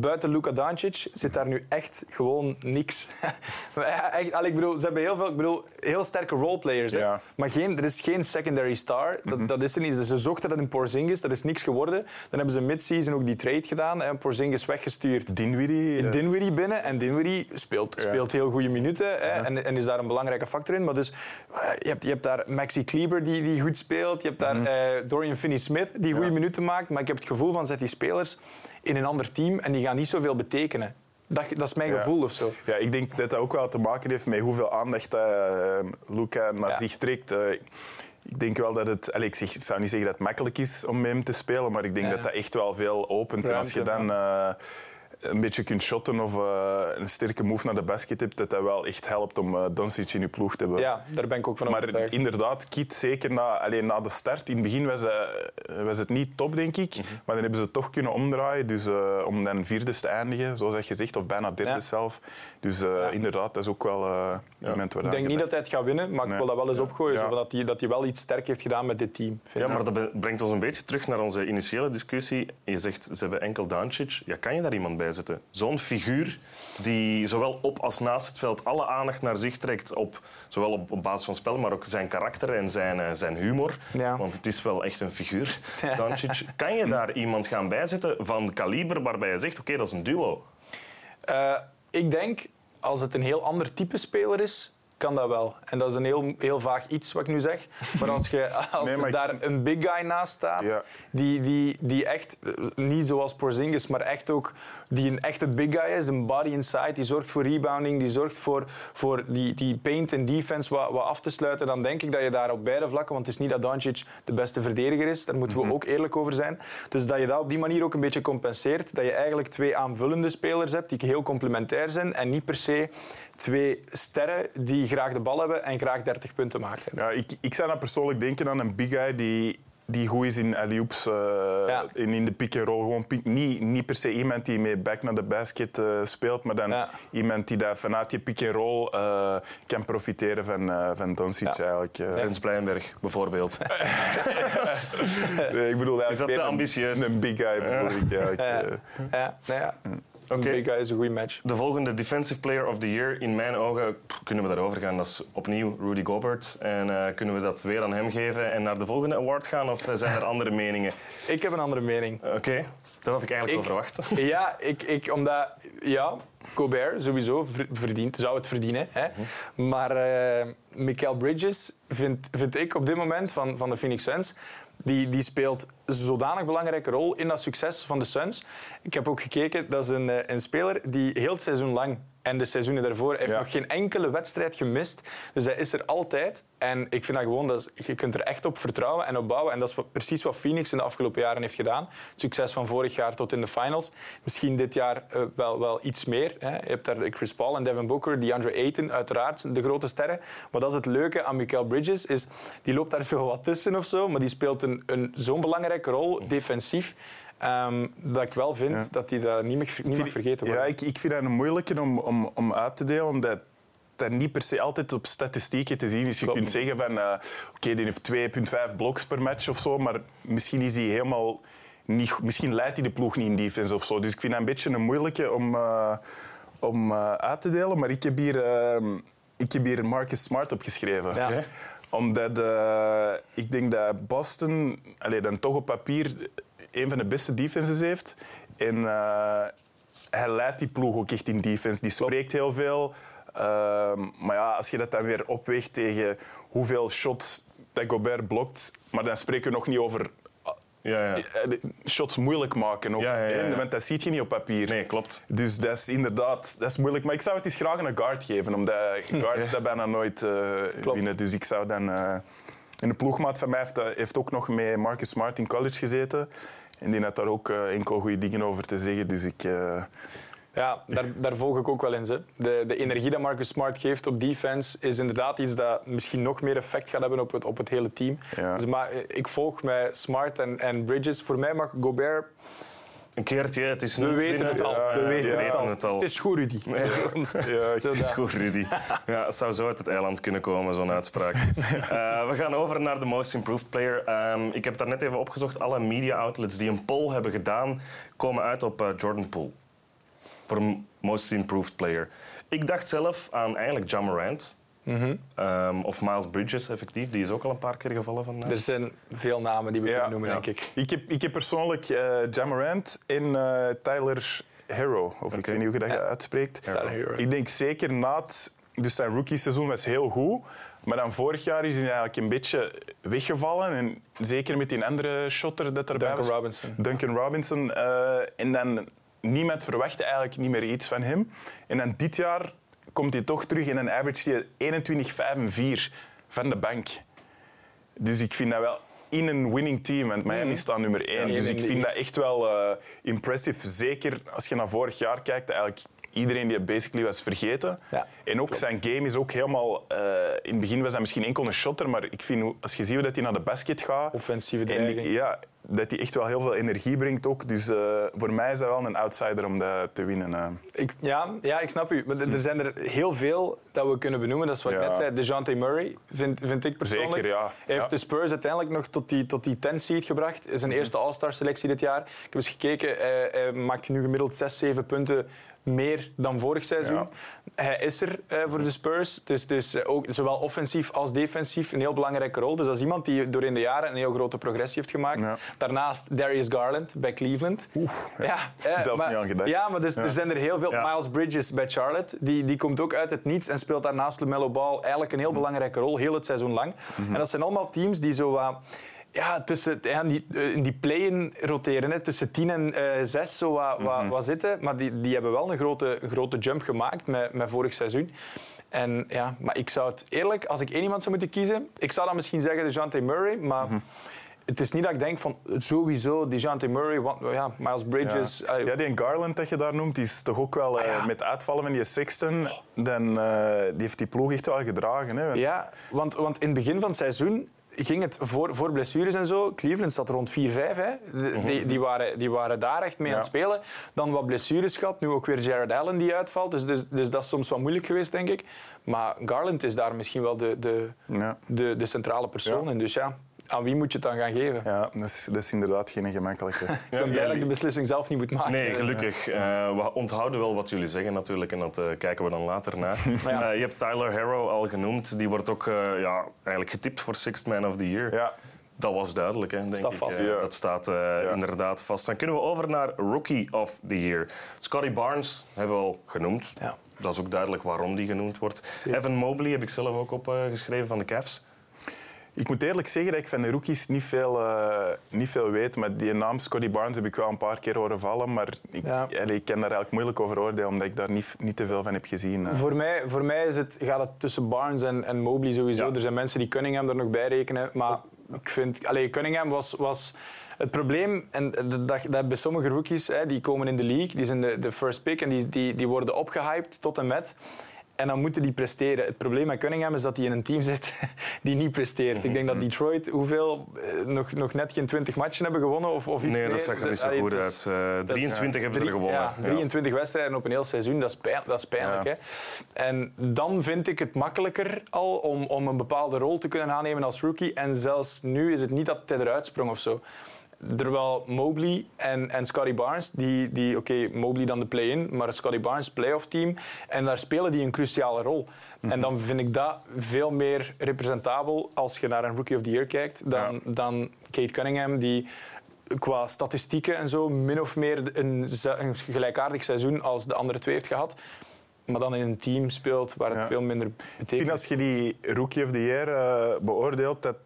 buiten Luka Doncic zit daar nu echt gewoon niks. echt, allee, ik bedoel, ze hebben heel veel, ik bedoel, heel sterke roleplayers. Ja. Maar geen, er is geen secondary star. Dat, dat is er niet. Dus ze zochten dat in Porzingis, dat is niks geworden. Dan hebben ze mid-season ook die trade gedaan. Hè. Porzingis weggestuurd. Dinwiddie. eh, Dinwiddie binnen en Dinwiddie speelt, Ja. speelt heel goede minuten hè, en, en is daar een belangrijke factor in. Maar dus, eh, je, hebt, je hebt daar Maxi Kleber die, die goed speelt, je hebt daar eh, Dorian Finney-Smith die goede minuten maakt, maar ik heb het gevoel van zet die spelers in een ander team en die gaan niet zoveel betekenen. Dat, dat is mijn Ja. gevoel of zo. Ja, ik denk dat dat ook wel te maken heeft met hoeveel aandacht uh, Luca naar Ja. zich trekt. Eh, ik denk wel dat het... Allez, ik, zeg, ik zou niet zeggen dat het makkelijk is om met hem te spelen, maar ik denk dat dat echt wel veel opent. En als je dan eh, een beetje kunt shotten of eh, een sterke move naar de basket hebt, dat dat wel echt helpt om uh, Doncic in je ploeg te hebben. Ja, daar ben ik ook van Maar overtuigd. inderdaad, Kit, zeker na, alleen na de start. In het begin was, het- was het niet top, denk ik. Mhm. Maar dan hebben ze het toch kunnen omdraaien. Dus eh, om dan vierde te eindigen, zoals dat je zegt, of bijna derde Ja. zelf. Dus eh, inderdaad, dat is ook wel eh een moment waar Ik denk niet dat hij het gaat winnen, maar ik wil dat wel eens opgooien. Ja. zo, dat, hij, dat hij wel iets sterk heeft gedaan met dit team. Ja, maar dat brengt ons een beetje terug naar onze initiële discussie. Je zegt, ze hebben enkel Doncic. Ja, kan je daar iemand bij zetten? Zo'n figuur die zowel op als naast het veld alle aandacht naar zich trekt. Op, zowel op, op basis van spel, maar ook zijn karakter en zijn, eh, zijn humor. Ja. Want het is wel echt een figuur. Kan je daar iemand gaan bijzetten van kaliber waarbij je zegt, oké, dat is een duo? Eh, ik denk, als het een heel ander type speler is, kan dat wel. En dat is een heel, heel vaag iets wat ik nu zeg. Maar als, je, als Nee, maar ik- daar een big guy naast staat, Ja. die, die, die echt, eh, niet zoals Porzingis, maar echt ook die een echte big guy is, een body inside, die zorgt voor rebounding, die zorgt voor, voor die, die paint en defense wat, wat af te sluiten, dan denk ik dat je daar op beide vlakken, want het is niet dat Doncic de beste verdediger is, daar moeten we ook eerlijk over zijn. Dus dat je dat op die manier ook een beetje compenseert, dat je eigenlijk twee aanvullende spelers hebt die heel complementair zijn en niet per se twee sterren die graag de bal hebben en graag 30 punten maken. Ja, ik, ik zou dan persoonlijk denken aan een big guy die, die goed is in alley-oops eh, Ja. en in de pick-and-roll. Gewoon pick- niet, niet per se iemand die met back naar de basket eh, speelt, maar dan Ja. iemand die daar vanuit die pick-and-roll eh, kan profiteren van, eh van Doncic Ja. eigenlijk. eh. Frans Blijnberg, bijvoorbeeld. Nee, ik bedoel eigenlijk Is dat te ambitieus? Een, big guy bedoel ik. Ja, ik, Ja, eh. ja, nou Oké. big guy is een goede match. De volgende Defensive Player of the Year, in mijn ogen, kunnen we daarover gaan. Dat is opnieuw Rudy Gobert. En eh, kunnen we dat weer aan hem geven en naar de volgende award gaan? Of eh, zijn er andere meningen? Ik heb een andere mening. Oké, dat had ik eigenlijk Ik- wel verwacht. Ja, ik, ik, omdat... Ja, Gobert sowieso ver- verdient, zou het verdienen. Hè. Maar eh Michael Bridges vind, vind ik op dit moment van, van de Phoenix Suns... Die, die speelt zodanig belangrijke rol in dat succes van de Suns. Ik heb ook gekeken, dat is een, eh, een speler die heel het seizoen lang en de seizoenen daarvoor heeft Ja. nog geen enkele wedstrijd gemist. Dus hij is er altijd. En ik vind dat gewoon, dat is- je kunt er echt op vertrouwen en op bouwen. En dat is wat- precies wat Phoenix in de afgelopen jaren heeft gedaan. Het succes van vorig jaar tot in de finals. Misschien dit jaar eh, wel, wel iets meer. Hè. Je hebt daar Chris Paul en Devin Booker, DeAndre Ayton, uiteraard de grote sterren. Maar dat is het leuke aan Michael Bridges, is die loopt daar zo wat tussen of zo. Maar die speelt een, een, zo'n belangrijke rol, defensief. Ehm, dat ik wel vind Ja. dat hij daar niet, mag- niet mag vergeten Ja, worden. ik, ik vind dat een moeilijke om, om, om uit te delen, omdat dat niet per se altijd op statistieken te zien is. Je Klopt. kunt zeggen van, eh, oké, die heeft 2,5 bloks per match of zo, maar misschien is hij helemaal niet, misschien leidt hij de ploeg niet in defense of zo. Dus ik vind dat een beetje een moeilijke om, eh, om eh, uit te delen. Maar ik heb hier, eh, ik heb hier Marcus Smart opgeschreven. Ja. Omdat eh, ik denk dat Boston allee, dan toch op papier een van de beste defenses heeft. En eh, hij leidt die ploeg ook echt in defense. Die spreekt heel veel. Ehm, maar ja, als je dat dan weer opweegt tegen hoeveel shots dat Gobert blokt, maar dan spreken we nog niet over Ja, ja. eh, shots moeilijk maken. Ook, Ja, ja, ja, hè, ja. Want dat zie je niet op papier. Nee, klopt. Dus dat is inderdaad dat is moeilijk. Maar ik zou het eens graag een guard geven, omdat guards dat bijna nooit eh, Klopt. winnen. Dus ik zou dan... eh en de ploegmaat van mij heeft, eh, heeft ook nog met Marcus Smart in college gezeten. En die had daar ook eh, enkel goede dingen over te zeggen. Dus ik... eh, Ja, daar, daar volg ik ook wel in. Ze. De, de energie dat Marcus Smart geeft op defense is inderdaad iets dat misschien nog meer effect gaat hebben op het, op het hele team. Ja. Dus, maar ik volg met Smart en, en Bridges. Voor mij mag Gobert... Een keertje, het is We weten het al. We weten, het, al. het is goed, Rudy. ja, Het is goed, Rudy. Ja, het zou zo uit het eiland kunnen komen, zo'n uitspraak. Eh, we gaan over naar de Most Improved Player. Ehm, ik heb daar net even opgezocht. Alle media outlets die een poll hebben gedaan, komen uit op eh, Jordan Poole. voor Most Improved Player. Ik dacht zelf aan eigenlijk John Morant. Ehm, of Miles Bridges, effectief. Die is ook al een paar keer gevallen vandaag. Er zijn veel namen die we Ja, kunnen noemen, ja. denk ik. Ik heb, ik heb persoonlijk eh Jamarant en eh, Tyler Hero, of ik weet niet hoe je dat uitspreekt. Ik denk zeker na het, dus zijn rookie-seizoen was heel goed. Maar dan vorig jaar is hij eigenlijk een beetje weggevallen. En zeker met die andere shotter dat erbij Duncan was. Robinson. Duncan Robinson. eh, en dan niemand verwachtte eigenlijk niet meer iets van hem. En dan dit jaar komt hij toch terug en dan average hij 21, 5 en 4 van de bank. Dus ik vind dat wel in een winning team, want Miami staat nummer 1. Ja, dus in ik vind dat echt wel eh impressive. Zeker als je naar vorig jaar kijkt, eigenlijk iedereen die basically was vergeten. Ja, en ook zijn game is ook helemaal... eh, in het begin was hij misschien enkel een shotter, maar ik vind, als je ziet hoe dat hij naar de basket gaat... Offensieve en dreiging. ja, dat hij echt wel heel veel energie brengt ook. Dus eh, voor mij is dat wel een outsider om dat te winnen. eh. Ik, ja, ja, ik snap u. Maar er zijn er heel veel dat we kunnen benoemen. Dat is wat ik net zei. DeJounte Murray vind, vind ik persoonlijk. Zeker, ja. Hij heeft Ja. de Spurs uiteindelijk nog tot die, tot die 10 seed gebracht. Is zijn eerste All-Star selectie dit jaar. Ik heb eens gekeken. Hij, hij maakt nu gemiddeld 6, 7 punten meer dan vorig seizoen. Ja. Hij is er eh, voor de Spurs. Dus, dus eh, ook zowel offensief als defensief een heel belangrijke rol. Dus dat is iemand die door in de jaren een heel grote progressie heeft gemaakt. Ja. Daarnaast Darius Garland bij Cleveland. ja, eh, Zelfs maar, niet aan gedacht. Ja, maar dus, Ja. er zijn er heel veel. Ja. Miles Bridges bij Charlotte, die, die komt ook uit het niets en speelt daarnaast LaMelo Ball eigenlijk een heel belangrijke rol, heel het seizoen lang. En dat zijn allemaal teams die zo wat... ja, tussen, ja, die, eh, in die play-in roteren, hè, tussen 10 en eh 6 zo wat, wat, wat zitten. Maar die, die hebben wel een grote, grote jump gemaakt met, met vorig seizoen. En, ja, maar ik zou het eerlijk, als ik één iemand zou moeten kiezen, ik zou dan misschien zeggen DeJounte Murray, maar het is niet dat ik denk van sowieso DeJounte Murray, want ja, Miles Bridges... Ja. eh, ja, die Garland dat je daar noemt, die is toch ook wel eh, Ah, ja. met uitvallen van die Sexton, dan, eh, die heeft die ploeg echt wel gedragen. Hè. Ja, want, want in het begin van het seizoen ging het voor, voor blessures en zo. Cleveland zat rond 4-5. hè. De- Die, die, waren, die waren daar echt mee Ja. aan het spelen. Dan wat blessures gehad. Nu ook weer Jared Allen die uitvalt. Dus, dus, dus dat is soms wat moeilijk geweest, denk ik. Maar Garland is daar misschien wel de, de, Ja. de, de centrale persoon. Ja. En dus ja, aan wie moet je het dan gaan geven? Ja, dat is, dat is inderdaad geen gemakkelijke. Ik ben blij dat ik de beslissing zelf niet moet maken. Nee, gelukkig. Eh, we onthouden wel wat jullie zeggen natuurlijk en dat eh, kijken we dan later naar. ja. Eh, je hebt Tyler Harrow al genoemd. Die wordt ook eh, ja, eigenlijk getipt voor Sixth Man of the Year. Ja. Dat was duidelijk, hè, denk Staat ik. vast. Ja. Dat staat eh, inderdaad vast. Dan kunnen we over naar Rookie of the Year. Scotty Barnes hebben we al genoemd. Ja. Dat is ook duidelijk waarom die genoemd wordt. Evan Mobley heb ik zelf ook opgeschreven van de Cavs. Ik moet eerlijk zeggen dat ik van de rookies niet veel, eh, niet veel weet. Maar die naam Scotty Barnes heb ik wel een paar keer horen vallen. Maar ik, Ja. allee, ik kan daar eigenlijk moeilijk over oordelen, omdat ik daar niet, niet te veel van heb gezien. eh. Voor mij, voor mij is het, gaat het tussen Barnes en, en Mobley sowieso. Ja. Er zijn mensen die Cunningham er nog bij rekenen. Maar ik vind, allee, Cunningham was, was het probleem. En dat, dat bij sommige rookies, hè, die komen in de league, die zijn de, de first pick en die, die, die worden opgehyped tot en met. En dan moeten die presteren. Het probleem met Cunningham is dat hij in een team zit die niet presteert. Ik denk dat Detroit hoeveel, eh, nog, nog net geen 20 matchen hebben gewonnen of, of iets Nee, dat zag er niet zo Allee, goed dus- uit. Eh, dat is- 23 hebben ze er gewonnen. Ja, 23 wedstrijden op een heel seizoen, dat is, pijn, dat is pijnlijk. Ja. Hè? En dan vind ik het makkelijker al om, om een bepaalde rol te kunnen aannemen als rookie. En zelfs nu is het niet dat hij eruit sprong of zo. Terwijl Mobley en, en Scotty Barnes, die, die oké, Mobley dan de play-in, maar Scotty Barnes playoff team. En daar spelen die een cruciale rol. En dan vind ik dat veel meer representabel als je naar een Rookie of the Year kijkt dan, dan Kate Cunningham, die qua statistieken en zo min of meer een, een gelijkaardig seizoen als de andere twee heeft gehad. Maar dan in een team speelt waar het Ja. veel minder Ik vind betekent. als je die Rookie of the Year eh, beoordeelt, dat...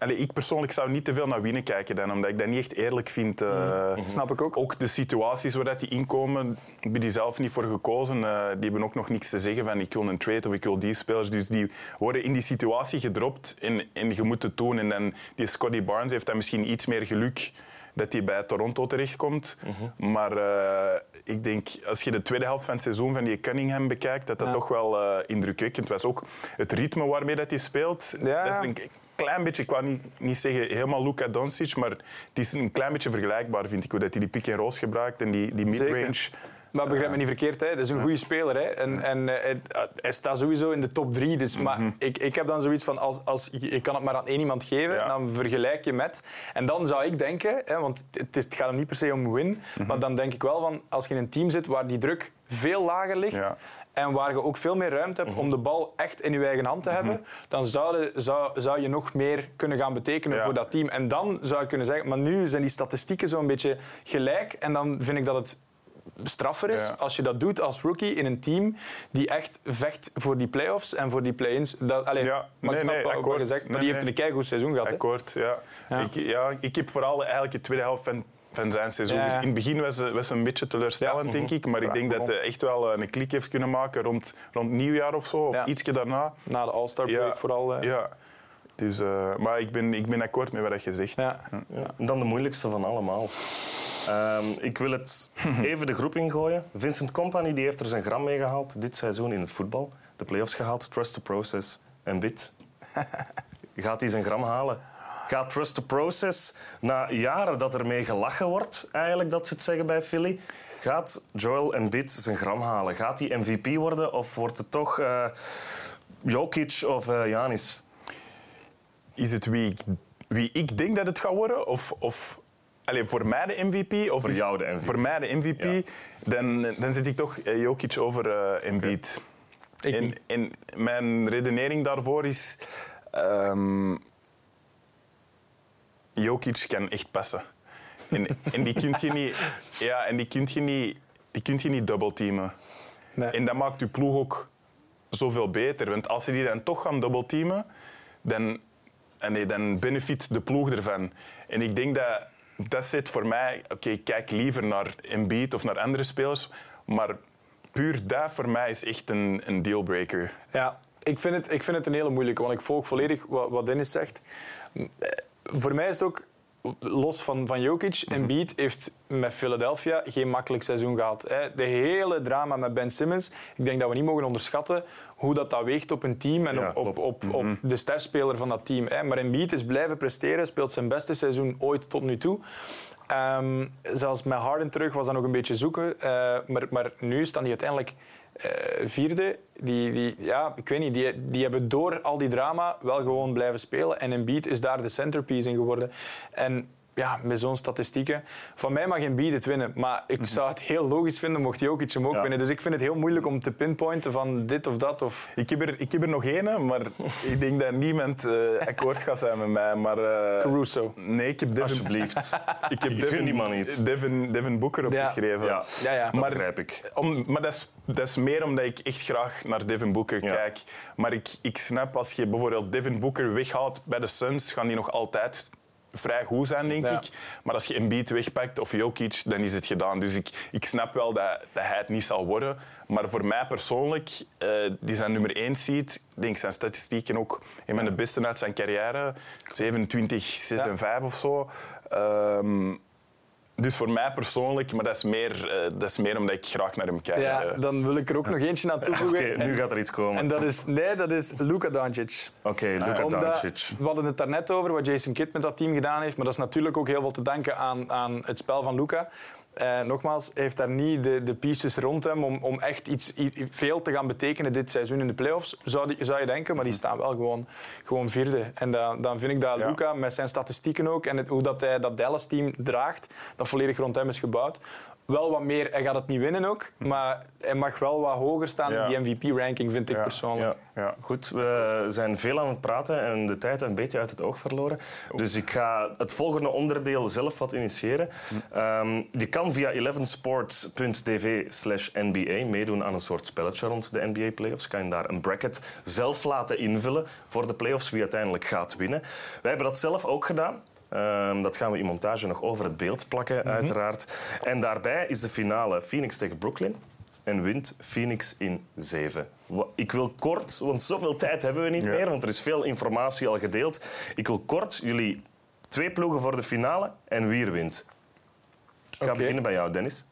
Allee, ik persoonlijk zou niet te veel naar winnen kijken, dan, omdat ik dat niet echt eerlijk vind. eh. Snap ik ook. Ook de situaties waar dat die inkomen, ik ben die zelf niet voor gekozen. Eh, die hebben ook nog niks te zeggen van ik wil een trade of ik wil die spelers. Dus die worden in die situatie gedropt en, en je moet het doen. En dan die Scotty Barnes heeft dan misschien iets meer geluk dat hij bij Toronto terechtkomt. Maar eh, ik denk, als je de tweede helft van het seizoen van die Cunningham bekijkt, dat dat Ja. toch wel eh, indrukwekkend was. Ook het ritme waarmee dat hij speelt, Ja. dat is een klein beetje, ik wou niet, niet zeggen helemaal Luka Doncic, maar het is een klein beetje vergelijkbaar, vind ik, hoe dat hij die pick and rolls gebruikt en die, die midrange. Maar begrijp me niet verkeerd, hè. dat is een goede speler. Hè. En, en eh, hij, hij staat sowieso in de top drie. Dus, Maar ik, ik heb dan zoiets van, als, als, je kan het maar aan één iemand geven, Ja. dan vergelijk je met... En dan zou ik denken, hè, want het, is, het gaat hem niet per se om win, maar dan denk ik wel van, als je in een team zit waar die druk veel lager ligt... Ja. En waar je ook veel meer ruimte hebt om de bal echt in je eigen hand te hebben, dan zou, zou, zou je nog meer kunnen gaan betekenen Ja. voor dat team. En dan zou ik kunnen zeggen, maar nu zijn die statistieken zo'n beetje gelijk. En dan vind ik dat het straffer is Ja. als je dat doet als rookie in een team die echt vecht voor die play-offs en voor die play-ins. Dat, allee, Ja, maar nee, ik snap nee, wat ook akkoord. wel gezegd, maar Nee, die heeft nee. een keigoed seizoen gehad. hè. Akkoord, ja. Ja. Ik, ja. Ik heb vooral eigenlijk de tweede helft van, van zijn seizoen. Ja, ja. In het begin was hij was een beetje teleurstellend, Ja. denk ik. Maar ik denk dat hij echt wel eh, een klik heeft kunnen maken rond, rond nieuwjaar of zo. Of Ja. ietsje daarna. Na de All-Star break vooral. eh. Ja. Dus, eh, maar ik ben, ik ben akkoord met wat je zegt. Ja. Ja. Dan de moeilijkste van allemaal. Ehm, ik wil het even de groep ingooien. Vincent Company die heeft er zijn gram mee gehaald dit seizoen in het voetbal. De play-offs gehaald, trust the process en bid. Gaat hij zijn gram halen? Gaat trust the process, na jaren dat er mee gelachen wordt, eigenlijk dat ze het zeggen bij Philly, gaat Joel Embiid zijn gram halen? Gaat hij MVP worden of wordt het toch eh Jokic of eh Janis? Is het wie ik, wie ik denk dat het gaat worden? Of, of allee, voor mij de MVP? Of Voor is- jou de MVP. Voor mij de MVP. Ja. Dan, dan zit ik toch eh, Jokic over eh Embiid. Ik En, niet. en mijn redenering daarvoor is... ehm, Jokic kan echt passen. En, en die kun je niet... Ja, en die kun je niet, die kun je niet dubbelteamen. Nee. En dat maakt je ploeg ook zoveel beter. Want als ze die dan toch gaan dubbelteamen, dan, en nee, dan benefit de ploeg ervan. En ik denk dat dat zit voor mij... Oké, ik kijk liever naar Embiid of naar andere spelers, maar puur dat voor mij is echt een, een dealbreaker. Ja, ik vind, het, ik vind het een hele moeilijke, want ik volg volledig wat, wat Dennis zegt. Eh, Voor mij is het ook, los van, van Jokic, Embiid heeft met Philadelphia geen makkelijk seizoen gehad. hè. De hele drama met Ben Simmons, ik denk dat we niet mogen onderschatten hoe dat, dat weegt op een team en Ja, op, op, klopt. op, op de sterspeler van dat team. hè. Maar Embiid is blijven presteren, speelt zijn beste seizoen ooit tot nu toe. Ehm, zelfs met Harden terug was dat nog een beetje zoeken. eh, maar, maar nu staan die uiteindelijk vierde. Die, die, ja, ik weet niet, die, die hebben door al die drama wel gewoon blijven spelen. En Embiid is daar de centerpiece in geworden. En ja, met zo'n statistieken. Van mij mag Embiid het winnen. Maar ik zou het heel logisch vinden mocht Jokic hem ook Ja. winnen. Dus ik vind het heel moeilijk om te pinpointen van dit of dat. Of... Ik heb er, ik heb er nog één, maar ik denk dat niemand eh, akkoord gaat zijn met mij. Maar, eh, Caruso. Nee, ik heb Devin, Alsjeblieft. ik heb Devin, gunt die man iets. Devin, Devin Booker opgeschreven. Ja, Ja, ja. dat Maar- begrijp ik. Om, maar dat is, dat is meer omdat ik echt graag naar Devin Booker Ja. kijk. Maar ik, ik snap, als je bijvoorbeeld Devin Booker weghaalt bij de Suns, gaan die nog altijd vrij goed zijn, denk Ja. ik. Maar als je Embiid wegpakt of Jokic, dan is het gedaan. Dus ik, ik snap wel dat, dat hij het niet zal worden. Maar voor mij persoonlijk, eh, die zijn nummer 1 seed. Ik denk zijn statistieken ook een van de beste uit zijn carrière. 27, 6 en 5 of zo. Ehm, dus voor mij persoonlijk, maar dat is, meer, eh, dat is meer omdat ik graag naar hem kijk. Ja, eh. dan wil ik er ook nog eentje aan Oké, toevoegen. nu En- gaat er iets komen. En dat is, nee, dat is Luka Doncic. Oké, Luka Omdat- Doncic. We hadden het daarnet over wat Jason Kidd met dat team gedaan heeft. Maar dat is natuurlijk ook heel veel te danken aan, aan het spel van Luca. Eh, nogmaals, hij heeft daar niet de, de pieces rond hem om, om echt iets, i- veel te gaan betekenen dit seizoen in de playoffs. Zou, die- zou je denken, maar die staan wel gewoon, gewoon vierde. En dan, dan vind ik dat Ja. Luca met zijn statistieken ook en het, hoe dat hij dat Dallas-team draagt, dat volledig rond hem is gebouwd. Wel wat meer, hij gaat het niet winnen ook, maar hij mag wel wat hoger staan Ja. in die MVP-ranking, vind ik Ja, persoonlijk. Ja. Ja. Goed, we zijn veel aan het praten en de tijd een beetje uit het oog verloren. Dus ik ga het volgende onderdeel zelf wat initiëren. Ehm, je kan via 11sports.tv slash NBA meedoen aan een soort spelletje rond de NBA playoffs. Kan je daar een bracket zelf laten invullen voor de playoffs wie uiteindelijk gaat winnen. Wij hebben dat zelf ook gedaan. Ehm, dat gaan we in montage nog over het beeld plakken, uiteraard. En daarbij is de finale Phoenix tegen Brooklyn. En wint Phoenix in 7. Wa- Ik wil kort, want zoveel tijd hebben we niet Ja. meer, want er is veel informatie al gedeeld. Ik wil kort jullie twee ploegen voor de finale en wie er wint. Ik ga beginnen bij jou, Dennis.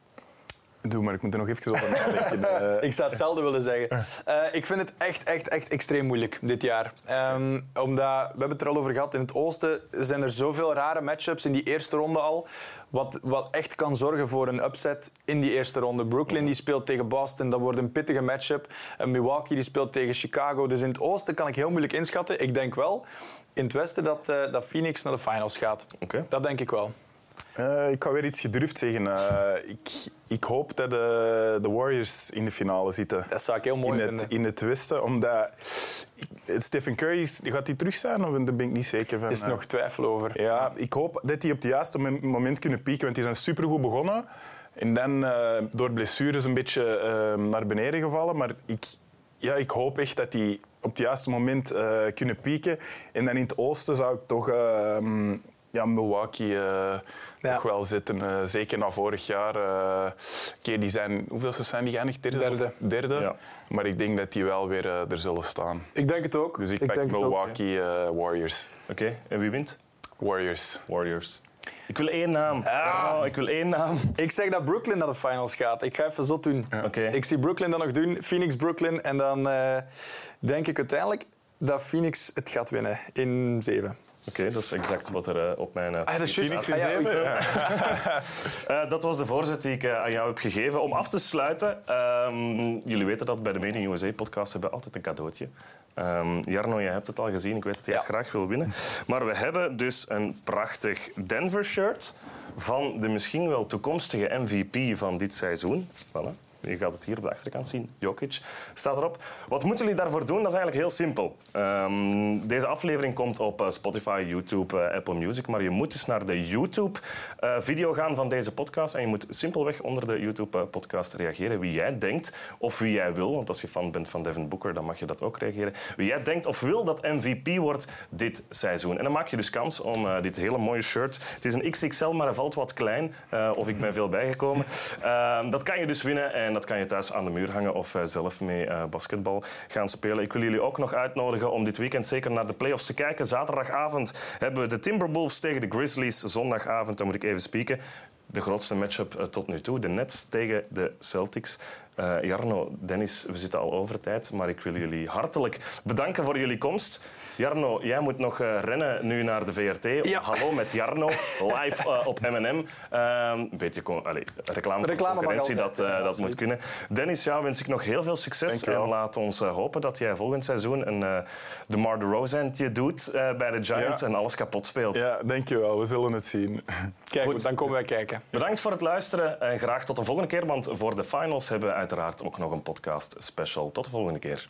Doe, maar ik moet er nog even over nadenken. Eh, Ik zou hetzelfde willen zeggen. Eh, ik vind het echt, echt, echt extreem moeilijk dit jaar. Ehm, omdat, we hebben het er al over gehad, in het oosten zijn er zoveel rare matchups in die eerste ronde al. Wat, wat echt kan zorgen voor een upset in die eerste ronde. Brooklyn die speelt tegen Boston, dat wordt een pittige matchup. En Milwaukee die speelt tegen Chicago. Dus in het oosten kan ik heel moeilijk inschatten. Ik denk wel in het westen dat, eh, dat Phoenix naar de finals gaat. Oké. Dat denk ik wel. Eh, ik ga weer iets gedurfd zeggen. Eh, ik, ik hoop dat de, de Warriors in de finale zitten. Dat zou ik heel mooi in het, vinden. in het Westen, omdat ik- Stephen Curry, gaat hij terug zijn? Of daar ben ik niet zeker van. Er is Eh, nog twijfel over. Ja, ik hoop dat die op het juiste mom- moment kunnen pieken, want die zijn supergoed begonnen. En dan eh, door blessures een beetje eh, naar beneden gevallen. Maar ik, ja, ik hoop echt dat die op het juiste moment eh, kunnen pieken. En dan in het oosten zou ik toch eh, ja, Milwaukee eh, Ja. nog wel zitten. Eh, zeker na vorig jaar. eh oké, die zijn, hoeveel zijn die geëindigd? Derde? Derde. Derde. Ja. Maar ik denk dat die wel weer eh, er zullen staan. Ik denk het ook. Dus ik, pak denk het ook. Milwaukee Warriors. Oké, en wie wint? Warriors. Warriors. Ik wil één naam. Oh, ik wil één naam. Ik zeg dat Brooklyn naar de finals gaat. Ik ga even zot doen. Oké. Ik zie Brooklyn dan nog doen. Phoenix, Brooklyn. En dan eh, denk ik uiteindelijk dat Phoenix het gaat winnen in zeven. Oké, dat is exact wat er eh, op mijn... eh, Ah, dat. Phoenix Ah, ja, Eh, dat was de voorzet die ik aan jou heb gegeven. Om af te sluiten, ehm, jullie weten dat bij de Made in USA podcast hebben we altijd een cadeautje. Ehm, Jarno, jij hebt het al gezien. Ik weet dat jij het graag wil winnen. Maar we hebben dus een prachtig Denver shirt van de misschien wel toekomstige MVP van dit seizoen. Voilà. Je gaat het hier op de achterkant zien. Jokic staat erop. Wat moeten jullie daarvoor doen? Dat is eigenlijk heel simpel. Ehm, deze aflevering komt op eh, Spotify, YouTube, eh, Apple Music. Maar je moet dus naar de YouTube-video gaan van deze podcast. En je moet simpelweg onder de YouTube-podcast reageren wie jij denkt of wie jij wil. Want als je fan bent van Devin Booker, dan mag je dat ook reageren. Wie jij denkt of wil dat MVP wordt dit seizoen. En dan maak je dus kans om eh, dit hele mooie shirt. Het is een XXL, maar hij valt wat klein. eh, of ik ben veel bijgekomen. Ehm, dat kan je dus winnen en dat kan je thuis aan de muur hangen of eh, zelf mee eh, basketbal gaan spelen. Ik wil jullie ook nog uitnodigen om dit weekend zeker naar de playoffs te kijken. Zaterdagavond hebben we de Timberwolves tegen de Grizzlies. Zondagavond, dan moet ik even spieken. De grootste matchup eh, tot nu toe. De Nets tegen de Celtics. Eh, Jarno, Dennis, we zitten al over tijd, maar ik wil jullie hartelijk bedanken voor jullie komst. Jarno, jij moet nog eh, rennen nu naar de VRT. Ja. Hallo met Jarno, live eh, op M&M. Ehm, een beetje allee, reclame, concurrentie, dat, ja, dat moet kunnen. Dennis, jou wens ik nog heel veel succes. En laat ons hopen dat jij volgend seizoen een uh, DeMar DeRozan doet eh, bij de Giants Ja. en alles kapot speelt. Ja, dankjewel. We zullen het zien. Kijk, Goed. dan komen wij kijken. Bedankt voor het luisteren en graag tot de volgende keer, want voor de finals hebben we uiteraard ook nog een podcast special. Tot de volgende keer.